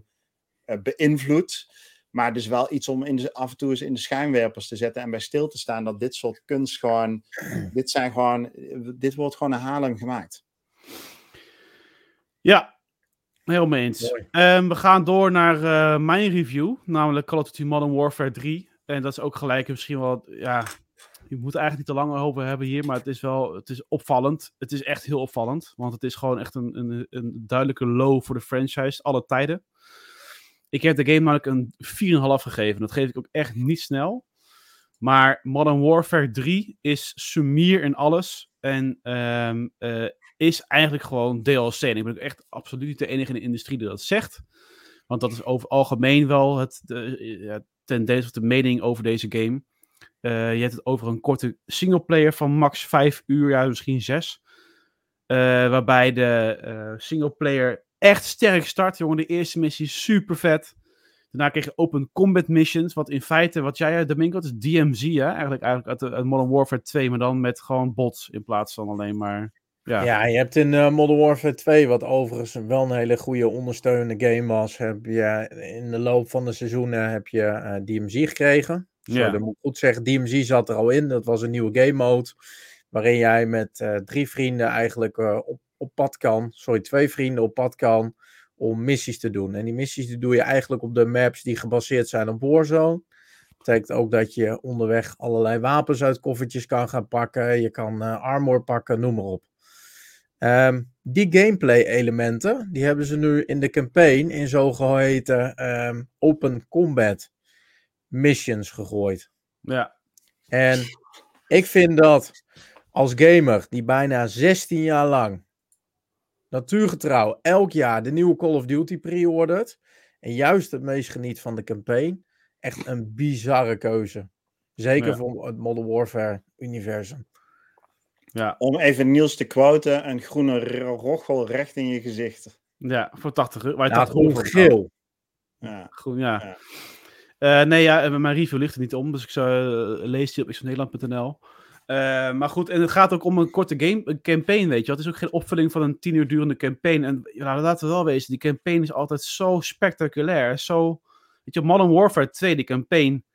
eh, beïnvloed. Maar dus wel iets om in de, af en toe eens in de schijnwerpers te zetten en bij stil te staan dat dit soort kunst gewoon... Dit zijn gewoon... Dit wordt gewoon een Haarlem gemaakt. Ja, helemaal mee eens. Ehm, we gaan door naar eh, mijn review, namelijk Call of Duty Modern Warfare 3. En dat is ook gelijk misschien wel, ja, je moet er eigenlijk niet te lang over hebben hier, maar het is wel, het is opvallend. Het is echt heel opvallend, want het is gewoon echt een, een, een duidelijke low voor de franchise, alle tijden. Ik heb de game namelijk een 4,5 gegeven. Dat geef ik ook echt niet snel. Maar Modern Warfare 3 is sumier in alles. En ehm, eh, is eigenlijk gewoon DLC. En ik ben ook echt absoluut niet de enige in de industrie die dat zegt. Want dat is over algemeen wel het, de, ja, tendens of de mening over deze game. Eh, je hebt het over een korte singleplayer van max 5 uur, ja, misschien 6. waarbij de eh singleplayer echt sterk start, jongen. De eerste missie is super vet. Daarna kreeg je open combat missions, wat in feite, wat jij, eh, Domingo, het is DMZ, hè? Eigenlijk, eigenlijk uit, de- uit Modern Warfare 2, maar dan met gewoon bots in plaats van alleen maar... Ja, Ja, je hebt in eh, Modern Warfare 2, wat overigens wel een hele goede ondersteunende game was, heb je in de loop van de seizoenen heb je eh, DMZ gekregen. Ja. dat moet ik goed zeggen, DMZ zat er al in. Dat was een nieuwe game mode, waarin jij met eh, drie vrienden eigenlijk eh, op, op pad kan. Sorry, twee vrienden op pad kan om missies te doen. En die missies die doe je eigenlijk op de maps die gebaseerd zijn op Warzone. betekent ook dat je onderweg allerlei wapens uit koffertjes kan gaan pakken. Je kan eh, armor pakken, noem maar op. Ehm, die gameplay elementen, die hebben ze nu in de campaign in zogeheten ehm, open combat missions gegooid. ja. En ik vind dat als gamer die bijna 16 jaar lang natuurgetrouw elk jaar de nieuwe Call of Duty pre-ordert en juist het meest geniet van de campaign, echt een bizarre keuze. Zeker Ja. voor het Modern Warfare universum. ja. Om even Niels te quoten, een groene ro- rochel recht in je gezicht. Ja, voor 80 euro. Ja, 80 euro gewoon voor betaalt. geel. Ja. Groen, ja. Ja. Eh, nee, ja, eh, mijn review ligt er niet om, dus ik zou, eh, lees die op xnederland.nl. Eh maar goed, en het gaat ook om een korte game, een campaign, weet je. Het is ook geen opvulling van een tien uur durende campaign. En ja, laten we wel wezen, die campaign is altijd zo spectaculair. Zo, weet je, Modern Warfare 2, die campaign,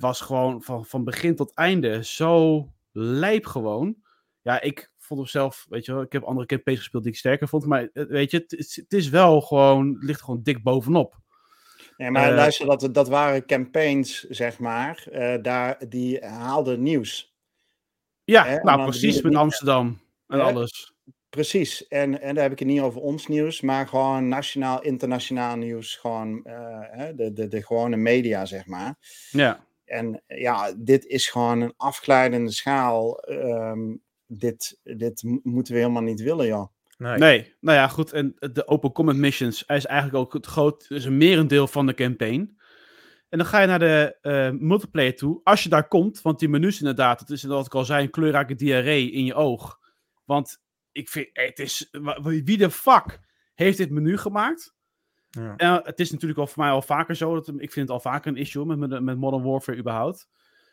was gewoon van, van begin tot einde zo lijp gewoon. Ja, ik vond hem zelf, weet je wel, ik heb andere campaigns gespeeld die ik sterker vond. Maar weet je, het, het is wel gewoon, het ligt gewoon dik bovenop. Nee, maar Eh, luister, dat, dat waren campaigns, zeg maar, eh, daar, die haalden nieuws. Ja, Hè, nou precies met Amsterdam en Hè? alles. Precies, en, en daar heb ik het niet over ons nieuws, maar gewoon nationaal, internationaal nieuws, gewoon eh, de, de, de gewone media, zeg maar. Ja, En ja, dit is gewoon een afglijdende schaal. Ehm, dit, dit mo- moeten we helemaal niet willen, joh. Nee. nee. Nou ja, goed. En de Open Comment Missions is eigenlijk ook het groot, is een merendeel van de campaign. En dan ga je naar de eh, multiplayer toe. Als je daar komt, want die menus inderdaad, het is wat ik al zei, een kleurrijke diarree in je oog. Want ik vind, eh, het is, wie de fuck heeft dit menu gemaakt? Ja. En het is natuurlijk al voor mij al vaker zo. Dat, ik vind het al vaker een issue met, met, met Modern Warfare überhaupt.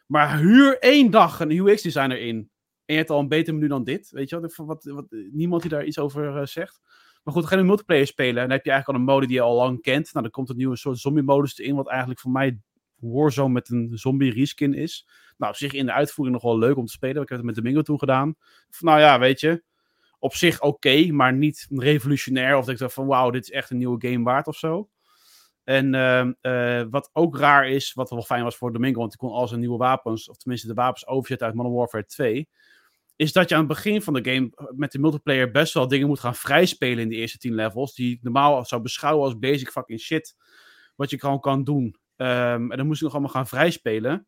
Maar huur één dag een UX-designer in. En je hebt al een beter menu dan dit. Weet je wat, wat, wat Niemand die daar iets over eh, zegt. Maar goed, dan ga je een multiplayer spelen. En dan heb je eigenlijk al een mode die je al lang kent. Nou, dan komt een nieuwe soort zombie-modus erin. Wat eigenlijk voor mij Warzone met een zombie-reskin is. Nou, op zich in de uitvoering nog wel leuk om te spelen. Ik heb het met Domingo toen gedaan. Nou ja, weet je. Op zich oké, maar niet revolutionair. Of dat ik dacht van, wauw, dit is echt een nieuwe game waard of zo. En ehm, eh, wat ook raar is, wat wel fijn was voor Domingo, want hij kon al zijn nieuwe wapens, of tenminste de wapens overzetten uit Modern Warfare 2, is dat je aan het begin van de game eh, met de multiplayer best wel dingen moet gaan vrijspelen in de eerste 10 levels, die ik normaal zou beschouwen als basic fucking shit, wat je gewoon kan doen. Ehm, en dan moest je nog allemaal gaan vrijspelen.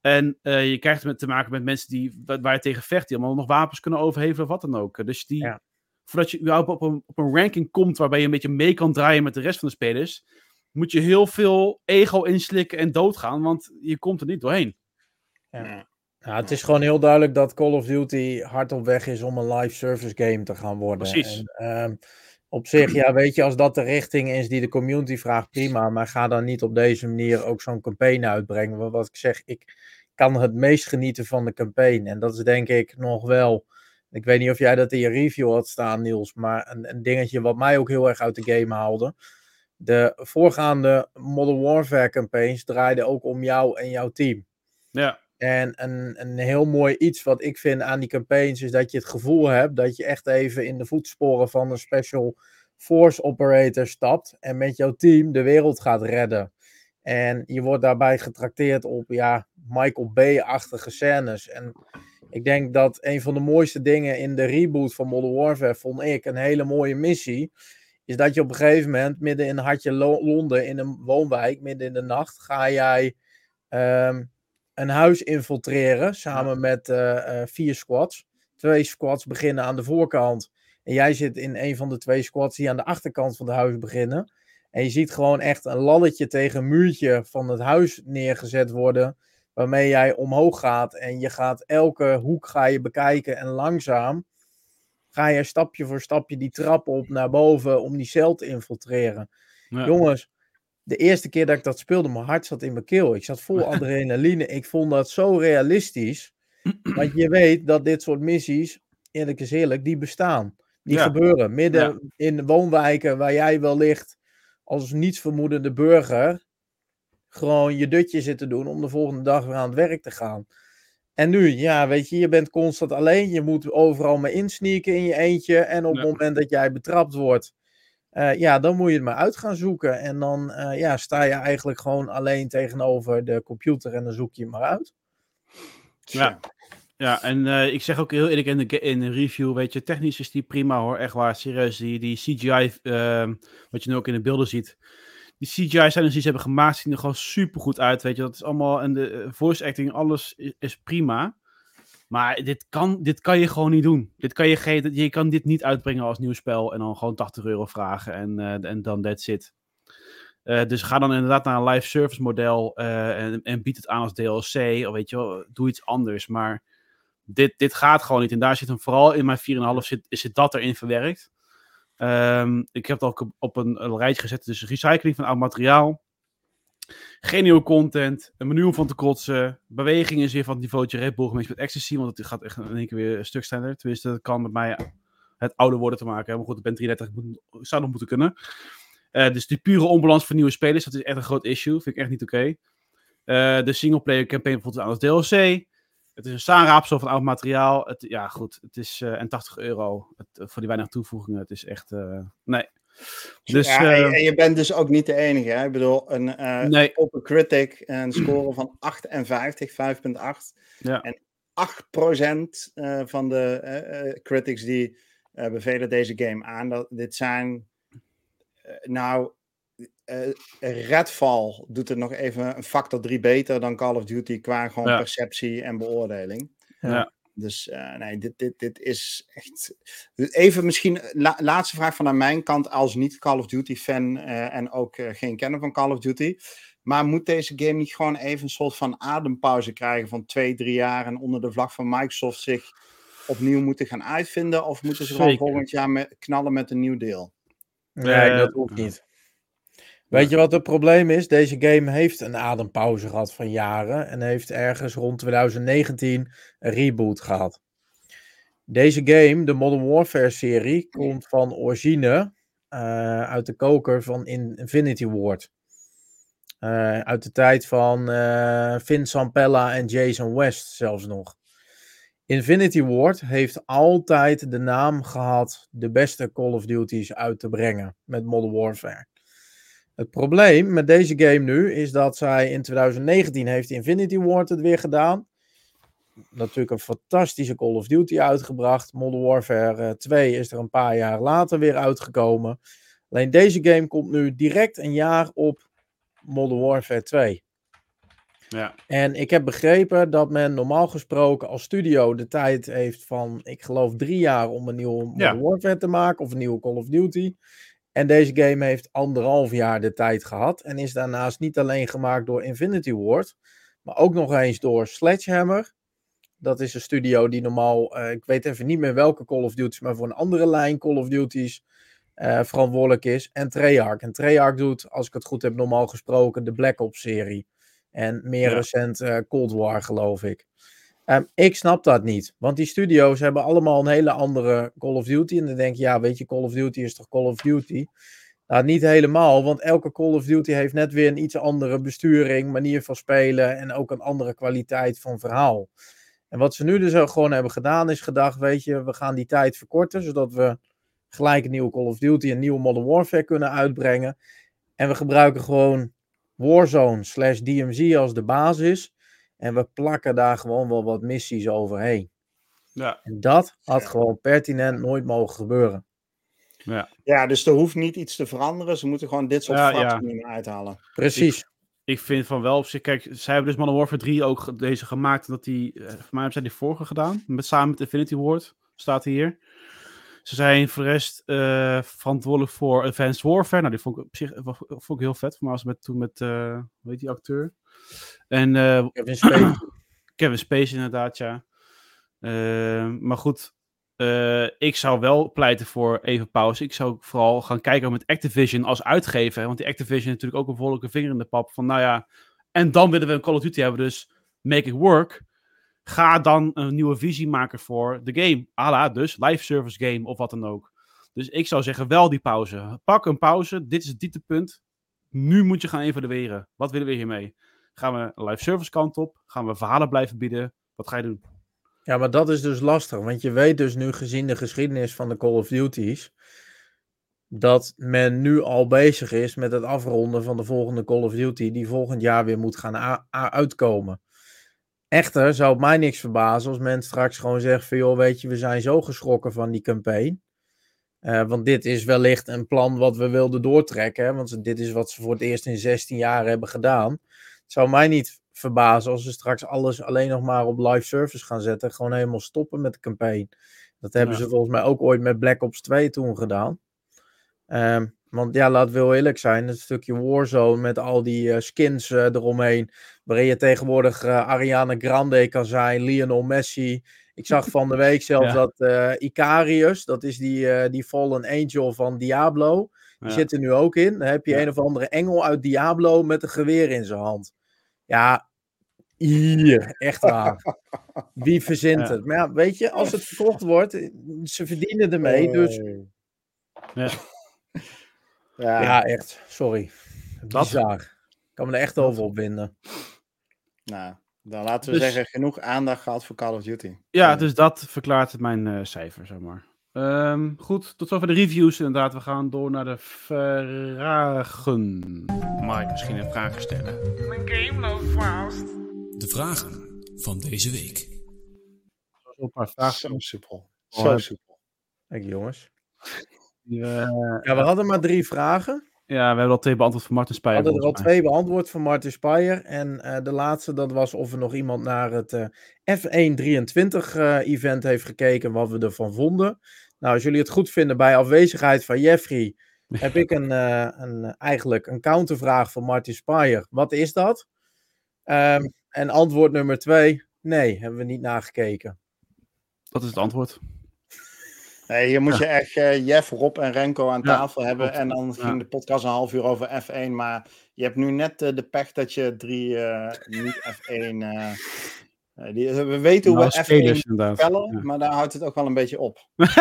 En eh, je krijgt te maken met mensen die, wa- waar je tegen vecht, die allemaal nog wapens kunnen overhevelen of wat dan ook. Dus die, Ja. voordat je überhaupt op een, op een ranking komt waarbij je een beetje mee kan draaien met de rest van de spelers, moet je heel veel ego inslikken en doodgaan, want je komt er niet doorheen. Ja. Ja, het is gewoon heel duidelijk dat Call of Duty hard op weg is om een live service game te gaan worden. Precies. En, ehm, op zich, ja, weet je, als dat de richting is die de community vraagt, prima. Maar ga dan niet op deze manier ook zo'n campaign uitbrengen. Want wat ik zeg, ik kan het meest genieten van de campaign. En dat is denk ik nog wel. Ik weet niet of jij dat in je review had staan, Niels. Maar een, een dingetje wat mij ook heel erg uit de game haalde. De voorgaande Modern Warfare campaigns draaiden ook om jou en jouw team. Ja, En een, een heel mooi iets wat ik vind aan die campaigns is dat je het gevoel hebt dat je echt even in de voetsporen van een special force operator stapt en met jouw team de wereld gaat redden. En je wordt daarbij getrakteerd op ja, Michael Bay-achtige scènes. En ik denk dat een van de mooiste dingen in de reboot van Modern Warfare vond ik een hele mooie missie. Is dat je op een gegeven moment midden in hartje Lo- Londen in een woonwijk, midden in de nacht, ga jij ehm, een huis infiltreren samen met eh, eh, vier squads. Twee squads beginnen aan de voorkant. En jij zit in een van de twee squads die aan de achterkant van het huis beginnen. En je ziet gewoon echt een lalletje tegen een muurtje van het huis neergezet worden. Waarmee jij omhoog gaat. En je gaat elke hoek ga je bekijken. En langzaam ga je stapje voor stapje die trap op naar boven om die cel te infiltreren. ja. Jongens, de eerste keer dat ik dat speelde, mijn hart zat in mijn keel. Ik zat vol adrenaline. Ik vond dat zo realistisch. Want je weet dat dit soort missies, eerlijk is eerlijk, die bestaan. Die Ja. gebeuren. Midden in woonwijken waar jij wellicht als nietsvermoedende burger gewoon je dutje zit te doen om de volgende dag weer aan het werk te gaan. En nu, ja, weet je, je bent constant alleen. Je moet overal maar insneaken in je eentje. En op Ja. het moment dat jij betrapt wordt, eh, ja, dan moet je het maar uit gaan zoeken. En dan eh, ja, sta je eigenlijk gewoon alleen tegenover de computer en dan zoek je het maar uit. Ja. Ja, en eh, ik zeg ook heel eerlijk in de, in de review, weet je, technisch is die prima hoor, echt waar, serieus. Die, die CGI, ehm, wat je nu ook in de beelden ziet, die CGI zijn die ze hebben gemaakt, zien er gewoon super goed uit, weet je. Dat is allemaal, en de eh, voice acting, alles is, prima. Maar dit kan, dit kan je gewoon niet doen. Dit kan je, je kan dit niet uitbrengen als nieuw spel en dan gewoon 80 euro vragen en, eh, en dan that's it. Eh, dus ga dan inderdaad naar een live service model en, en bied het aan als DLC. Of weet je doe iets anders. Maar dit, dit gaat gewoon niet. En daar zit hem vooral in mijn 4,5 zit, zit dat erin verwerkt. Ehm, ik heb het ook op, een, een rijtje gezet. Dus recycling van oud materiaal. Nieuwe content. Een menu om van te kotsen. Beweging is weer van het niveautje Red Bull met ecstasy. Want het gaat echt in één keer weer een stuk sneller. Tenminste, dat kan met mij het ouder worden te maken. Maar goed, ik ben 33. Ik moet, zou nog moeten kunnen. Eh, dus die pure onbalans voor nieuwe spelers. Dat is echt een groot issue. Vind ik echt niet oké. Eh, de singleplayer campaign bijvoorbeeld aan als DLC. Het is een saanraapsel van oud materiaal. Het, ja, goed. Het is eh, en 80 euro het, eh, voor die weinig toevoegingen. Het is echt. eh, nee. Dus. ja, en, en je bent dus ook niet de enige. Hè? Ik bedoel, een nee. Open Critic een score van 58, 5,8. Ja. En 8% eh, van de critics die bevelen deze game aan. Dat, dit zijn. nou. Eh, Redfall doet het nog even een factor 3 beter dan Call of Duty qua gewoon Ja. perceptie en beoordeling. Ja. Dus eh, nee, dit, dit, dit is echt. Even misschien la- laatste vraag van aan mijn kant als niet Call of Duty fan eh, en ook eh, geen kenner van Call of Duty. Maar moet deze game niet gewoon even een soort van adempauze krijgen van twee, drie jaar en onder de vlag van Microsoft zich opnieuw moeten gaan uitvinden? Of moeten ze gewoon volgend jaar met, knallen met een nieuw deel? Nee, Eh, dat hoeft niet. Weet je wat het probleem is? Deze game heeft een adempauze gehad van jaren en heeft ergens rond 2019 een reboot gehad. Deze game, de Modern Warfare serie, komt van origine eh, uit de koker van Infinity Ward. Eh, uit de tijd van eh Vin Sampella en Jason West zelfs nog. Infinity Ward heeft altijd de naam gehad de beste Call of Duties uit te brengen met Modern Warfare. Het probleem met deze game nu is dat zij in 2019 heeft Infinity Ward het weer gedaan. Natuurlijk een fantastische Call of Duty uitgebracht. Modern Warfare eh, 2 is er een paar jaar later weer uitgekomen. Alleen deze game komt nu direct een jaar op Modern Warfare 2. Ja. En ik heb begrepen dat men normaal gesproken als studio de tijd heeft van, ik geloof, drie jaar om een nieuwe Modern Warfare te maken of een nieuwe Call of Duty. En deze game heeft anderhalf jaar de tijd gehad en is daarnaast niet alleen gemaakt door Infinity Ward, maar ook nog eens door Sledgehammer. Dat is een studio die normaal, eh, ik weet even niet meer welke Call of Duties, maar voor een andere lijn Call of Duties eh, verantwoordelijk is. En Treyarch. En Treyarch doet, als ik het goed heb, normaal gesproken de Black Ops serie. En meer Ja. recent eh, Cold War, geloof ik. Ehm, ik snap dat niet. Want die studio's hebben allemaal een hele andere Call of Duty. En dan denk je, ja, weet je, Call of Duty is toch Call of Duty? Nou, niet helemaal, want elke Call of Duty heeft net weer een iets andere besturing, manier van spelen en ook een andere kwaliteit van verhaal. En wat ze nu dus ook gewoon hebben gedaan, is gedacht, weet je, we gaan die tijd verkorten, zodat we gelijk een nieuwe Call of Duty, een nieuwe Modern Warfare kunnen uitbrengen. En we gebruiken gewoon Warzone slash DMZ als de basis. En we plakken daar gewoon wel wat missies overheen. Ja. En dat had gewoon pertinent nooit mogen gebeuren. Ja, dus er hoeft niet iets te veranderen. Ze moeten gewoon dit soort Ja, fracties ja. niet meer uithalen. Precies. Ik vind van wel op zich, kijk, zij hebben dus Modern Warfare 3 ook deze gemaakt, dat die, eh, voor mij hebben zij die vorige gedaan, met, samen met Infinity Ward, staat hier. Ze zijn voor de rest eh, verantwoordelijk voor Advanced Warfare, nou die vond ik op zich vond ik heel vet, voor mij was het met, toen met, eh hoe heet die acteur? En eh, Kevin Spacey. Kevin Spacey inderdaad, ja. Maar goed, ik zou wel pleiten voor even pauze. Ik zou vooral gaan kijken met Activision als uitgever. Want die Activision natuurlijk ook een behoorlijke vinger in de pap. Van nou ja, en dan willen we een Call of Duty hebben, dus make it work. Ga dan een nieuwe visie maken voor de game. Ala, dus live service game of wat dan ook. Dus ik zou zeggen, wel die pauze. Pak een pauze. Dit is het dieptepunt. Nu moet je gaan evalueren. Wat willen we hiermee? Gaan we live service kant op? Gaan we verhalen blijven bieden? Wat ga je doen? Ja, maar dat is dus lastig. Want je weet dus nu, gezien de geschiedenis van de Call of Duties, dat men nu al bezig is met het afronden van de volgende Call of Duty, die volgend jaar weer moet gaan uitkomen. Echter zou het mij niks verbazen als men straks gewoon zegt van, joh, weet je, we zijn zo geschrokken van die campaign. Eh, want dit is wellicht een plan wat we wilden doortrekken. Hè? Want dit is wat ze voor het eerst in 16 jaar hebben gedaan. Het zou mij niet verbazen als ze straks alles alleen nog maar op live service gaan zetten. Gewoon helemaal stoppen met de campaign. Dat hebben Ja. ze volgens mij ook ooit met Black Ops 2 toen gedaan. Ehm, want ja, laat wel eerlijk zijn. Het stukje Warzone met al die eh, skins eh, eromheen. Waarin je tegenwoordig eh, Ariana Grande kan zijn, Lionel Messi. Ik zag van de week zelfs Ja. dat Icarius, dat is die, die Fallen Angel van Diablo. Die Ja. zit er nu ook in. Dan heb je Ja. een of andere engel uit Diablo met een geweer in zijn hand. Ja, hier, echt waar. Wie verzint het? Maar ja, weet je, als het verkocht wordt, ze verdienen ermee. Dus Ja. Ja, ja, echt, sorry. Dat- Bizar. Ik kan me er echt over opwinden. nou, dan laten we Dus- zeggen, genoeg aandacht gehad voor Call of Duty. Ja, dus dat verklaart mijn eh, cijfer, zeg maar. Ehm, goed, tot zover de reviews inderdaad. We gaan door naar de vragen. Mag ik misschien een vraag stellen? Mijn game loopt vast. De vragen van deze week. Een paar vragen. Zo soepel. Oh, Zo. Kijk jongens. Eh, Ja, we hadden maar drie vragen. ja, we hebben al twee beantwoord van Martin We Speijer. hadden er al mij. twee beantwoord van Martin Spaier. En eh, de laatste, dat was of er nog iemand naar het eh, F123 eh, event heeft gekeken. Wat we ervan vonden. Nou, als jullie het goed vinden bij afwezigheid van Jeffrey. heb ik een, eh, een, eigenlijk een countervraag van Martin Spaier. Wat is dat? Ehm, en antwoord nummer twee. Nee, hebben we niet nagekeken. Dat is het antwoord. Nee, hier moet je echt eh, Jeff, Rob en Renko aan Ja, tafel hebben. klopt. En dan ging Ja. de podcast een half uur over F1. Maar je hebt nu net eh, de pech dat je drie eh, niet F1... eh, eh, die, we weten hoe Nou, we F1 spelers inderdaad. spellen, Ja. maar daar houdt het ook wel een beetje op.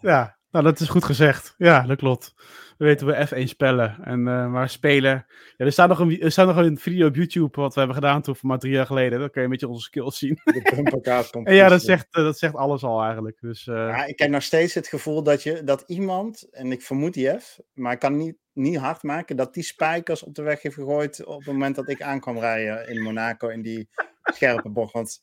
Ja, nou dat is goed gezegd. Ja, dat klopt. We weten we F1 spellen. En eh, maar spelen. Ja, er staat, nog een, er staat nog een video op YouTube wat we hebben gedaan toen, maar drie jaar geleden. Dan kun je een beetje onze skills zien. De. En ja, dat zegt, eh, dat zegt alles al eigenlijk. Dus eh, Ja, ik heb nog steeds het gevoel dat, je, dat iemand, en ik vermoed Jeff, maar ik kan niet, niet hard maken, dat die spijkers op de weg heeft gegooid op het moment dat ik aankwam rijden in Monaco in die scherpe bocht. Want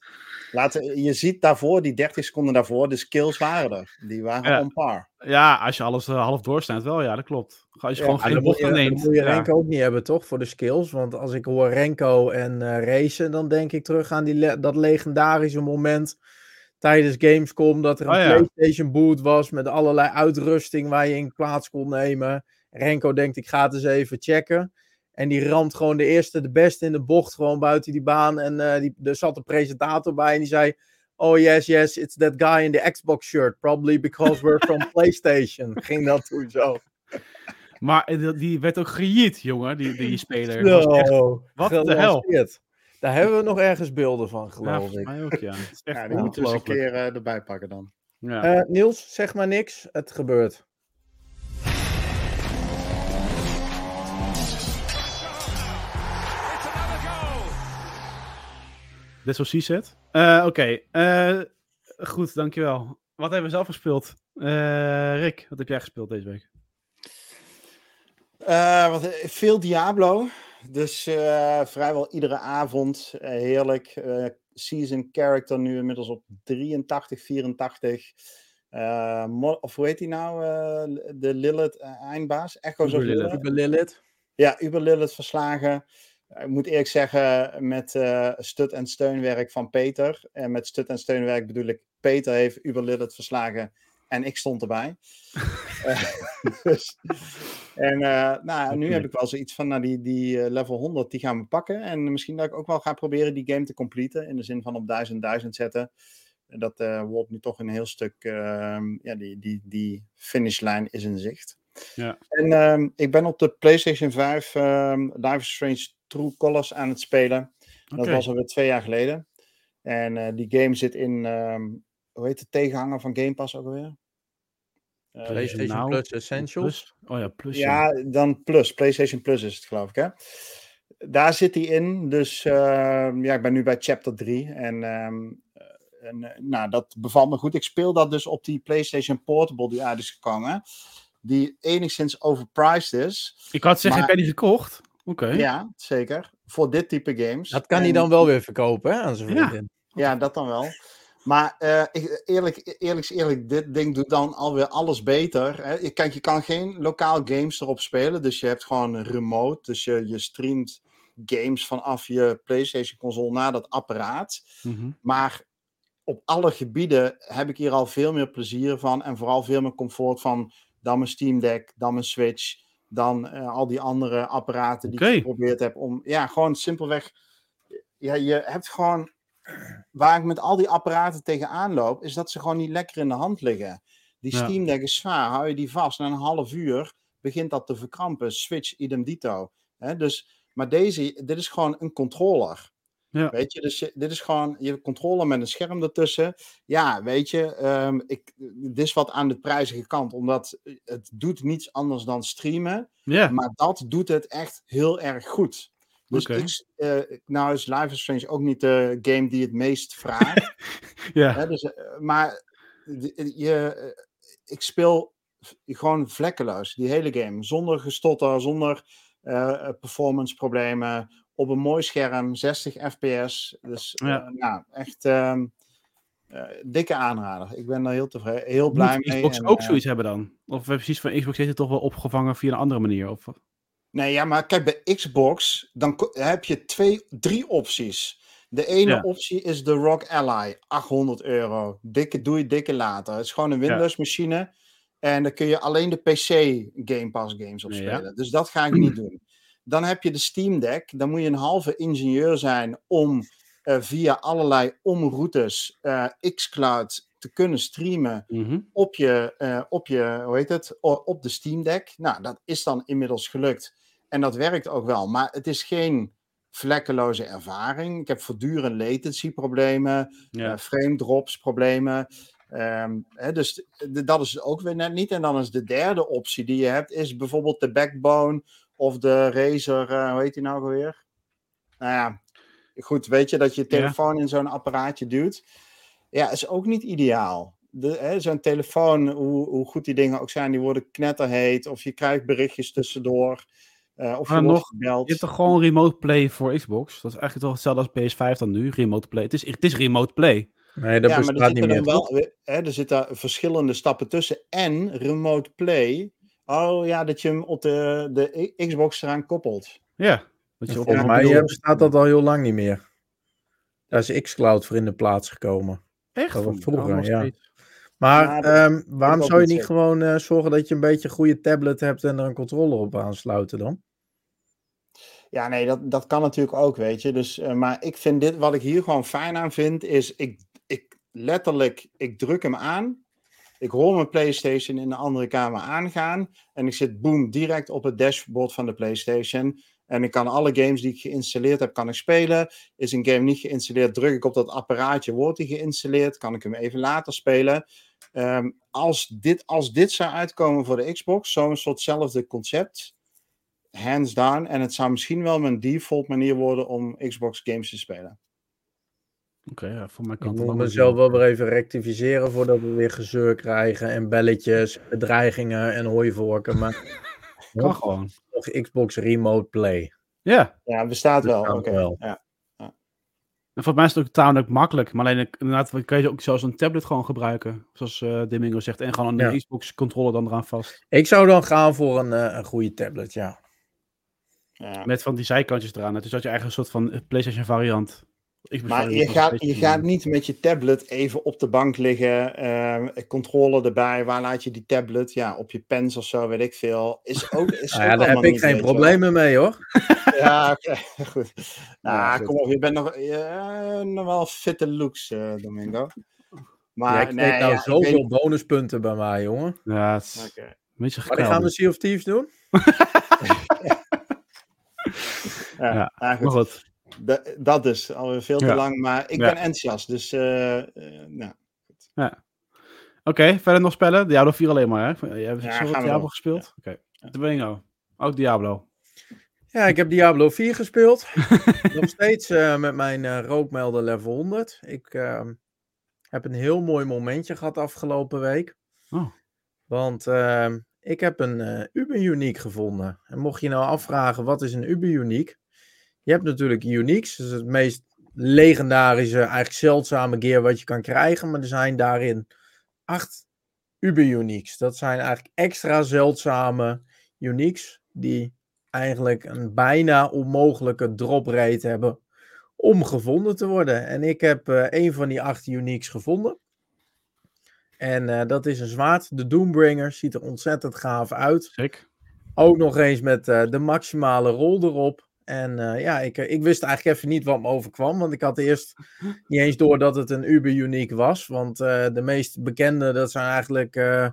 laten, je ziet daarvoor, die 30 seconden daarvoor, de skills waren er. Die waren Ja. on par. ja, als je alles eh, half doorsnijdt, wel ja, dat klopt. Als je Ja, gewoon geen bocht neemt. dat moet je ja. Renko ook niet hebben, toch? Voor de skills. Want als ik hoor Renko en eh racen, dan denk ik terug aan die le- dat legendarische moment tijdens Gamescom. Dat er een Oh. PlayStation boot was met allerlei uitrusting waar je in plaats kon nemen. Renko denkt, ik ga het eens even checken. En die ramt gewoon de eerste, de beste in de bocht, gewoon buiten die baan. En eh, die, er zat een presentator bij en die zei... Oh yes, yes, it's that guy in the Xbox shirt. Probably because we're from PlayStation. Ging dat toen zo. Maar eh, die- werd ook gejiet, jongen, die, die speler. Was echt- wat de hel? Daar hebben we nog ergens beelden van, ja, geloof volgens ik. mij ook, ja. Ja, die moeten we eens een keer eh, erbij pakken dan. Ja. Eh, Niels, zeg maar niks. Het gebeurt. She said. Eh, Oké, eh, goed, dankjewel. Wat hebben we zelf gespeeld? Eh, Rick, wat heb jij gespeeld deze week? Eh, wat, veel Diablo. Dus eh, vrijwel iedere avond. eh, heerlijk. Eh, season character nu inmiddels op 83, 84. Eh, mo- of hoe heet hij nou? eh, de Lilith eindbaas? Echoes of Uber Lilith. Lilith? Uber Lilith. Ja, Uber Lilith verslagen. Ik moet eerlijk zeggen, met eh, stut- en steunwerk van Peter. En met stut- en steunwerk bedoel ik, Peter heeft Uber Lilith verslagen en ik stond erbij. Eh, dus, en eh, nou, nu heb ik wel zoiets van, nou, die, die level 100, die gaan we pakken. En misschien dat ik ook wel ga proberen die game te completen. In de zin van op 1000, 1000 zetten. En Dat wordt nu toch een heel stuk, ehm, ja, die, die, die finishlijn is in zicht. Ja. En ehm, ik ben op de PlayStation 5 ehm Life is Strange True Colors aan het spelen. Dat was alweer twee jaar geleden. En eh, die game zit in, ehm, hoe heet de tegenhanger van Game Pass ook alweer? Eh, PlayStation Now, Plus Essentials. Plus? Oh ja, Plus. Ja. ja, dan Plus. PlayStation Plus is het, geloof ik, hè? Daar zit hij in. Dus ehm, ja, ik ben nu bij chapter 3. En, ehm, eh, en eh, nou, dat bevalt me goed. Ik speel dat dus op die PlayStation Portable die uit is gekomen. Die enigszins overpriced is. Ik had zeggen, Maar- heb jij die gekocht? Oké. Ja, zeker. Voor dit type games. Dat kan hij dan wel weer verkopen hè, aan zijn Ja. vriendin. Ja, dat dan wel. Maar eh, ik, eerlijk, eerlijk is eerlijk, dit ding doet dan alweer alles beter. Hè. Je, kijk, je kan geen lokaal games erop spelen. Dus je hebt gewoon remote. Dus je, je streamt games vanaf je PlayStation console naar dat apparaat. Mhm. Maar op alle gebieden heb ik hier al veel meer plezier van. En vooral veel meer comfort van dan mijn Steam Deck, dan mijn Switch. Dan eh, al die andere apparaten die ik geprobeerd heb om. Ja, gewoon simpelweg. Ja, je hebt gewoon. Waar ik met al die apparaten tegenaan loop, is dat ze gewoon niet lekker in de hand liggen. Die Ja. Steam Deck is zwaar. Hou je die vast, na een half uur begint dat te verkrampen. Switch, idem dito. Hè? Dus, maar deze, dit is gewoon een controller. Ja. Weet je, dus dit is gewoon je controller met een scherm ertussen. Ja, weet je, ehm, ik, dit is wat aan de prijzige kant, omdat het doet niets anders dan streamen. Ja. Maar dat doet het echt heel erg goed. Dus ik, eh, nou is Life is Strange ook niet de game die het meest vraagt. Ja. hè, dus, eh, maar je, eh, ik speel gewoon vlekkeloos, die hele game. Zonder gestotter, zonder eh, performance problemen. Op een mooi scherm, 60 fps. Dus eh, Ja. nou, echt ehm, eh, dikke aanrader. Ik ben er heel tevreden, heel blij Moet mee. Xbox en, ook eh, zoiets hebben dan? Of precies van Xbox heeft het toch wel opgevangen via een andere manier? Of... Nee, ja, maar kijk, bij Xbox dan heb je twee, drie opties. De ene Ja. optie is de Rock Ally, 800 euro. Dikke doe je dikke later. Het is gewoon een Ja. Windows machine. En daar kun je alleen de PC Game Pass games op Ja. spelen. Dus dat ga ik niet doen. Dan heb je de Steam Deck. Dan moet je een halve ingenieur zijn om eh, via allerlei omroutes eh, xCloud te kunnen streamen Mhm. op je, eh, op je, hoe heet het, op de Steam Deck. Nou, dat is dan inmiddels gelukt. En dat werkt ook wel. Maar het is geen vlekkeloze ervaring. Ik heb voortdurend latency problemen, Ja. eh, frame drops problemen. Ehm, hè, dus dat is ook weer net niet. En dan is de derde optie die je hebt, is bijvoorbeeld de backbone of de Razer, eh, hoe heet die nou alweer? Nou ja, goed, weet je dat je Ja. telefoon in zo'n apparaatje duwt. Ja, is ook niet ideaal. De- hè, Zo'n telefoon, hoe, hoe goed die dingen ook zijn, die worden knetterheet. Of je krijgt berichtjes tussendoor. eh, of je Maar wordt nog, gebeld. Je hebt toch gewoon remote play voor Xbox? Dat is eigenlijk toch hetzelfde als PS5 dan nu, remote play. Het is, het is remote play. Nee, dat ja, maar er bestaat niet meer. wel, hè, er zitten verschillende stappen tussen. En remote play. Oh ja, dat je hem op de, de Xbox eraan koppelt. Ja. Dat je op Volgens mij mobiel- eh, bestaat dat al heel lang niet meer. Daar is xCloud voor in de plaats gekomen. Echt? dat was Van- vroeger, oh, ja. Maar Ja, dat ehm, waarom zou je niet gewoon eh, zorgen dat je een beetje een goede tablet hebt en er een controller op aansluiten dan? Ja, nee, dat, dat kan natuurlijk ook, weet je. Dus, eh, maar ik vind dit, wat ik hier gewoon fijn aan vind, is ik, ik letterlijk, ik druk hem aan. Ik hoor mijn PlayStation in de andere kamer aangaan. En ik zit boom direct op het dashboard van de PlayStation. En ik kan alle games die ik geïnstalleerd heb, kan ik spelen. Is een game niet geïnstalleerd, druk ik op dat apparaatje, wordt die geïnstalleerd, kan ik hem even later spelen. Ehm, als, dit, als dit zou uitkomen voor de Xbox, zo'n soortzelfde concept, hands down. En het zou misschien wel mijn default manier worden om Xbox games te spelen. Oké, ja, voor mij Ik kan het moet wel mezelf wel. wel weer even rectificeren voordat we weer gezeur krijgen en belletjes, bedreigingen en hooivorken. Maar Kan gewoon. nog Xbox Remote Play. Ja. Ja, bestaat wel. Bestaat Oké. wel. Ja. En volgens mij is het ook tamelijk makkelijk. Maar alleen, inderdaad, kan je ook zelfs een tablet gewoon gebruiken. Zoals eh Dimingo zegt. En gewoon een Ja. Xbox controller dan eraan vast. Ik zou dan gaan voor een, eh, een goede tablet, ja. Ja. Met van die zijkantjes eraan. Dus dat je eigen soort van PlayStation variant. Xbox Maar je gaat, je gaat niet met je tablet even op de bank liggen, ehm controle erbij. Waar laat je die tablet? Ja, op je pens of zo, weet ik veel. Is ook, is Nou ook ja, daar heb ik geen problemen mee hoor. Ja, oké, goed. Nou, Ja, goed. kom op, je bent nog, eh, nog wel fitte looks, eh, Domingo. Maar Jij kreeg nee, nou ja, ik weet zoveel bonuspunten bij mij, jongen. Ja, het is Oké. een beetje Maar dan gaan we. Sea of Thieves doen? Ja, Ja, nou goed. Maar goed. Da- dat dus, alweer veel te Ja. lang. Maar ik Ja. ben enthousiast, dus eh, eh, nou, Oké, verder nog spellen? Diablo 4 alleen maar, hè? Je hebt Ja, Diablo door. gespeeld? Oké. Dimingo. Ook Diablo. Ja, ik heb Diablo 4 gespeeld. Nog steeds eh, met mijn eh, rookmelder level 100. Ik ehm, heb een heel mooi momentje gehad afgelopen week. Oh. Want ehm, ik heb een eh Uber-unique gevonden. En mocht je nou afvragen, wat is een Uber-unique? Je hebt natuurlijk uniques. Dat is het meest legendarische, eigenlijk zeldzame gear wat je kan krijgen. Maar er zijn daarin acht Uber-uniques. Dat zijn eigenlijk extra zeldzame uniques die eigenlijk een bijna onmogelijke drop rate hebben om gevonden te worden. En ik heb eh een van die acht uniques gevonden. En eh, dat is een zwaard, de Doombringer. Ziet er ontzettend gaaf uit. Sick. Ook nog eens met eh, de maximale rol erop. En eh, ja, ik, ik wist eigenlijk even niet wat me overkwam. Want ik had eerst niet eens door dat het een Uber Unique was. Want eh, de meest bekende, dat zijn eigenlijk eh,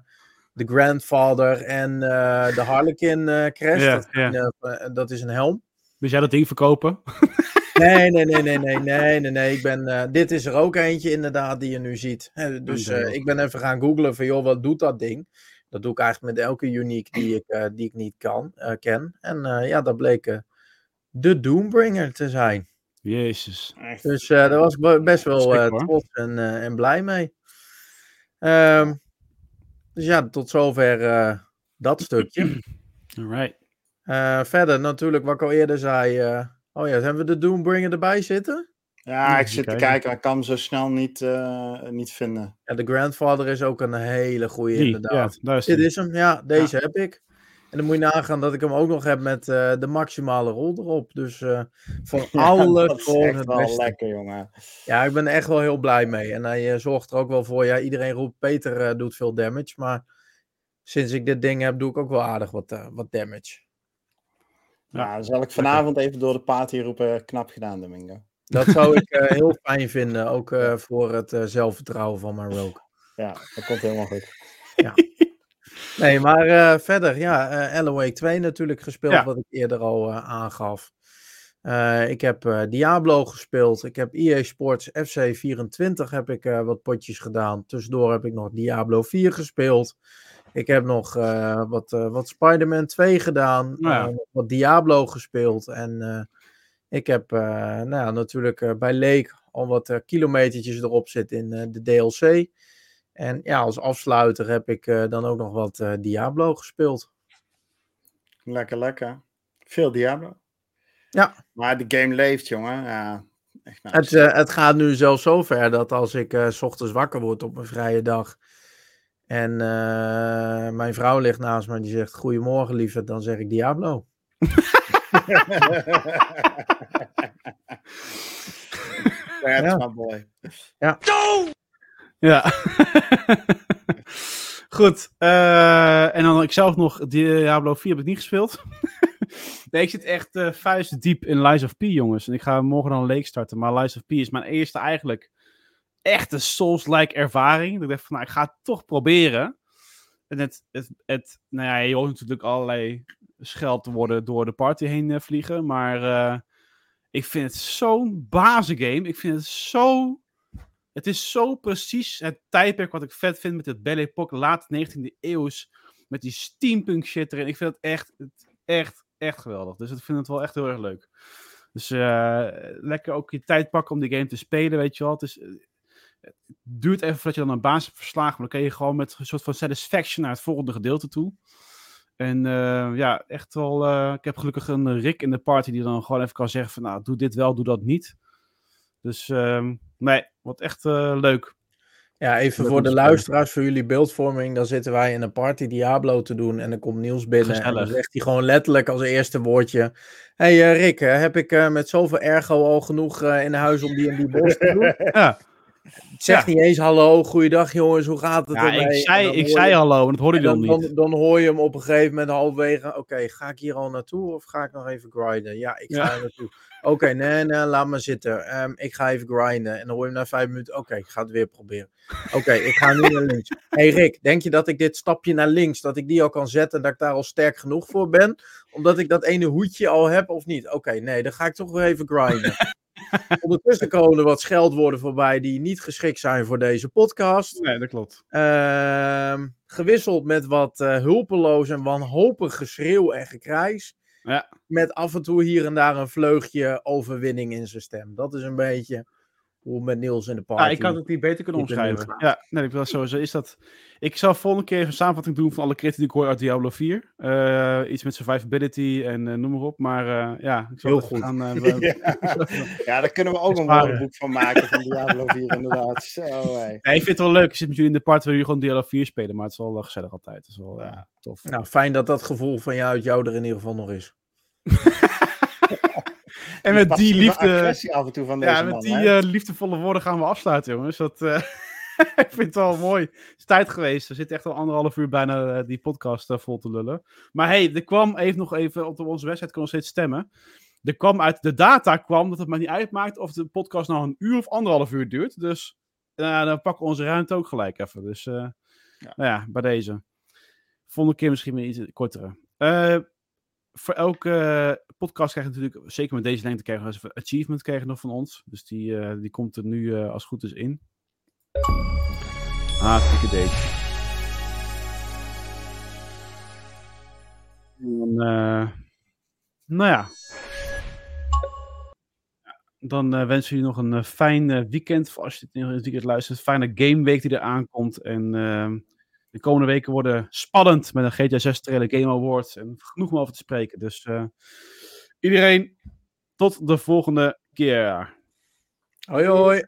de Grandfather en eh, de Harlequin eh crest. Ja, dat, eh, dat is een helm. Dus jij dat ding verkopen? Nee, nee, nee, nee, nee, nee, nee, nee. Ik ben, eh, dit is er ook eentje inderdaad die je nu ziet. Dus eh, ik ben even gaan googlen van, joh, wat doet dat ding? Dat doe ik eigenlijk met elke unique die ik, eh, die ik niet kan, eh, ken. En eh, ja, dat bleek eh, de Doombringer te zijn. Jezus. echt. Dus eh, daar was ik be- best wel eh, trots en, eh, en blij mee. Ehm, dus ja, tot zover eh, dat stukje. Alright. Eh, verder natuurlijk, wat ik al eerder zei. eh, oh ja, hebben we de Doombringer erbij zitten? Ja, ik zit te kijken. ik kan hem zo snel niet, eh, niet vinden. Ja, de Grandfather is ook een hele goede Die, inderdaad. ja, is Dit is hem, ja, deze heb ik. En dan moet je nagaan dat ik hem ook nog heb met eh, de maximale rol erop. Dus eh van alle dat gewoon het wel beste. lekker, jongen. Ja, ik ben er echt wel heel blij mee. En hij eh, zorgt er ook wel voor. Ja, iedereen roept Peter doet veel damage. Maar sinds ik dit ding heb, doe ik ook wel aardig wat, wat damage. Ja. Ja, dan zal ik vanavond even door de party roepen, knap gedaan, Domingo. Dat zou ik eh, heel fijn vinden. Ook eh, voor het eh, zelfvertrouwen van mijn rogue. Ja, dat komt helemaal goed. Nee, maar eh, verder, ja, eh Alan Wake 2 natuurlijk gespeeld, Ja. wat ik eerder al eh, aangaf. Eh, ik heb eh, Diablo gespeeld. Ik heb EA Sports FC24 heb ik eh, wat potjes gedaan. Tussendoor heb ik nog Diablo 4 gespeeld. Ik heb nog eh, wat, eh, wat Spider-Man 2 gedaan. Nou ja. eh, wat Diablo gespeeld. En eh, ik heb eh, nou ja, natuurlijk eh, bij Leek al wat eh, kilometertjes erop zitten in eh, de DLC. En ja, als afsluiter heb ik eh, dan ook nog wat eh, Diablo gespeeld. Lekker, lekker. Veel Diablo. Ja. Maar de game leeft, jongen. Ja, echt nice. Het, eh, het gaat nu zelfs zover dat als ik eh, s ochtends wakker word op een vrije dag. En eh, mijn vrouw ligt naast me en die zegt: Goedemorgen, lieve. Dan zeg ik Diablo. That's Ja. my boy. Ja. Goed. eh, en dan ik zelf nog Diablo 4 heb ik niet gespeeld. nee, ik zit echt eh vuist diep in Lies of P, jongens. En ik ga morgen dan een leek starten. Maar Lies of P is mijn eerste eigenlijk echte Souls-like ervaring. Dat ik dacht van, nou, ik ga het toch proberen. En het, het, het, nou ja, je hoort natuurlijk allerlei scheld worden door de party heen eh, vliegen. Maar ik vind het zo'n bazengame. Ik vind het zo het is zo precies het tijdperk wat ik vet vind met het Belle Époque, late 19e eeuws. Met die steampunk shit erin. Ik vind het echt, echt, echt geweldig. Dus ik vind het wel echt heel erg leuk. Dus eh, lekker ook je tijd pakken om die game te spelen, weet je wel. Het, is, het duurt even voordat je dan een baas hebt verslagen. Maar dan kun je gewoon met een soort van satisfaction naar het volgende gedeelte toe. En eh, ja, echt wel. eh, ik heb gelukkig een Rick in de party die dan gewoon even kan zeggen: van nou, doe dit wel, doe dat niet. Dus ehm, nee, wat echt eh, leuk. Ja, even Leuk voor de luisteraars, voor jullie beeldvorming. Dan zitten wij in een party Diablo te doen. En dan komt Niels binnen. En dan Gezellig. zegt hij gewoon letterlijk als eerste woordje. hey, eh, Rick, eh, heb ik met zoveel ergo al genoeg in huis om die en die bos te doen? Ja, Zeg niet eens hallo, goeiedag jongens, hoe gaat het ja ik zei, ik zei je- hallo en dat hoorde je dan, dan niet. dan, dan hoor je hem op een gegeven moment halverwege. Oké, ga ik hier al naartoe of ga ik nog even grinden? Ja, ik ga Ja. er naartoe. Oké, nee, nee, laat maar zitten. Ehm, ik ga even grinden. En dan hoor je hem na vijf minuten. Oké, ik ga het weer proberen. Oké, ik ga nu naar links. hey Rick, denk je dat ik dit stapje naar links, dat ik die al kan zetten en dat ik daar al sterk genoeg voor ben? Omdat ik dat ene hoedje al heb of niet? Oké, nee, dan ga ik toch weer even grinden. Ondertussen komen er wat scheldwoorden voorbij die niet geschikt zijn voor deze podcast. Nee, dat klopt. Ehm, gewisseld met wat eh, hulpeloos en wanhopig geschreeuw en gekrijs. Ja. Met af en toe hier en daar een vleugje overwinning in zijn stem. Dat is een beetje hoe met Niels in de party. Ja, ik had het niet beter kunnen omschrijven. Ja, nee, ik wil sowieso is dat. Ik zal volgende keer even een samenvatting doen van alle kritieken die ik hoor uit Diablo 4. Eh, iets met survivability en eh, noem maar op. Maar eh, ja, ik zal Heel goed. gaan. Ja. ja, daar kunnen we ook een woordenboek van maken van Diablo 4 inderdaad. Zo. Nee, ik vind het wel leuk. Ik zit met jullie in de part waar jullie gewoon Diablo 4 spelen. Maar het is wel gezellig altijd. Het is wel eh, tof. Nou, fijn dat dat gevoel van jou uit jou er in ieder geval nog is. En met die liefde. af en toe van deze Ja, met man, die eh, liefdevolle woorden gaan we afsluiten, jongens. Dat, eh, ik vind het wel mooi. Het is tijd geweest. Er zit echt al anderhalf uur bijna eh, die podcast vol te lullen. Maar hey, er kwam even nog even op onze website, kon nog steeds stemmen. Er kwam uit de data kwam dat het maar niet uitmaakt of de podcast nou een uur of anderhalf uur duurt. Dus dan pakken we onze ruimte ook gelijk even. Dus Ja. nou ja, bij deze. Volgende keer misschien weer iets kortere. Voor elke podcast krijg je natuurlijk, zeker met deze lengte, krijgen we even achievement krijgen nog van ons. Dus die, eh, die komt er nu eh, als goed is in. Ah, deze. En dan, eh, nou ja. Dan wensen we jullie nog een fijn weekend. Voor als je dit in het weekend luistert. Een fijne gameweek die eraan komt. En ehm, de komende weken worden spannend met een GTA 6 trailer Game Awards. En genoeg om over te spreken. Dus iedereen, tot de volgende keer. Hoi hoi.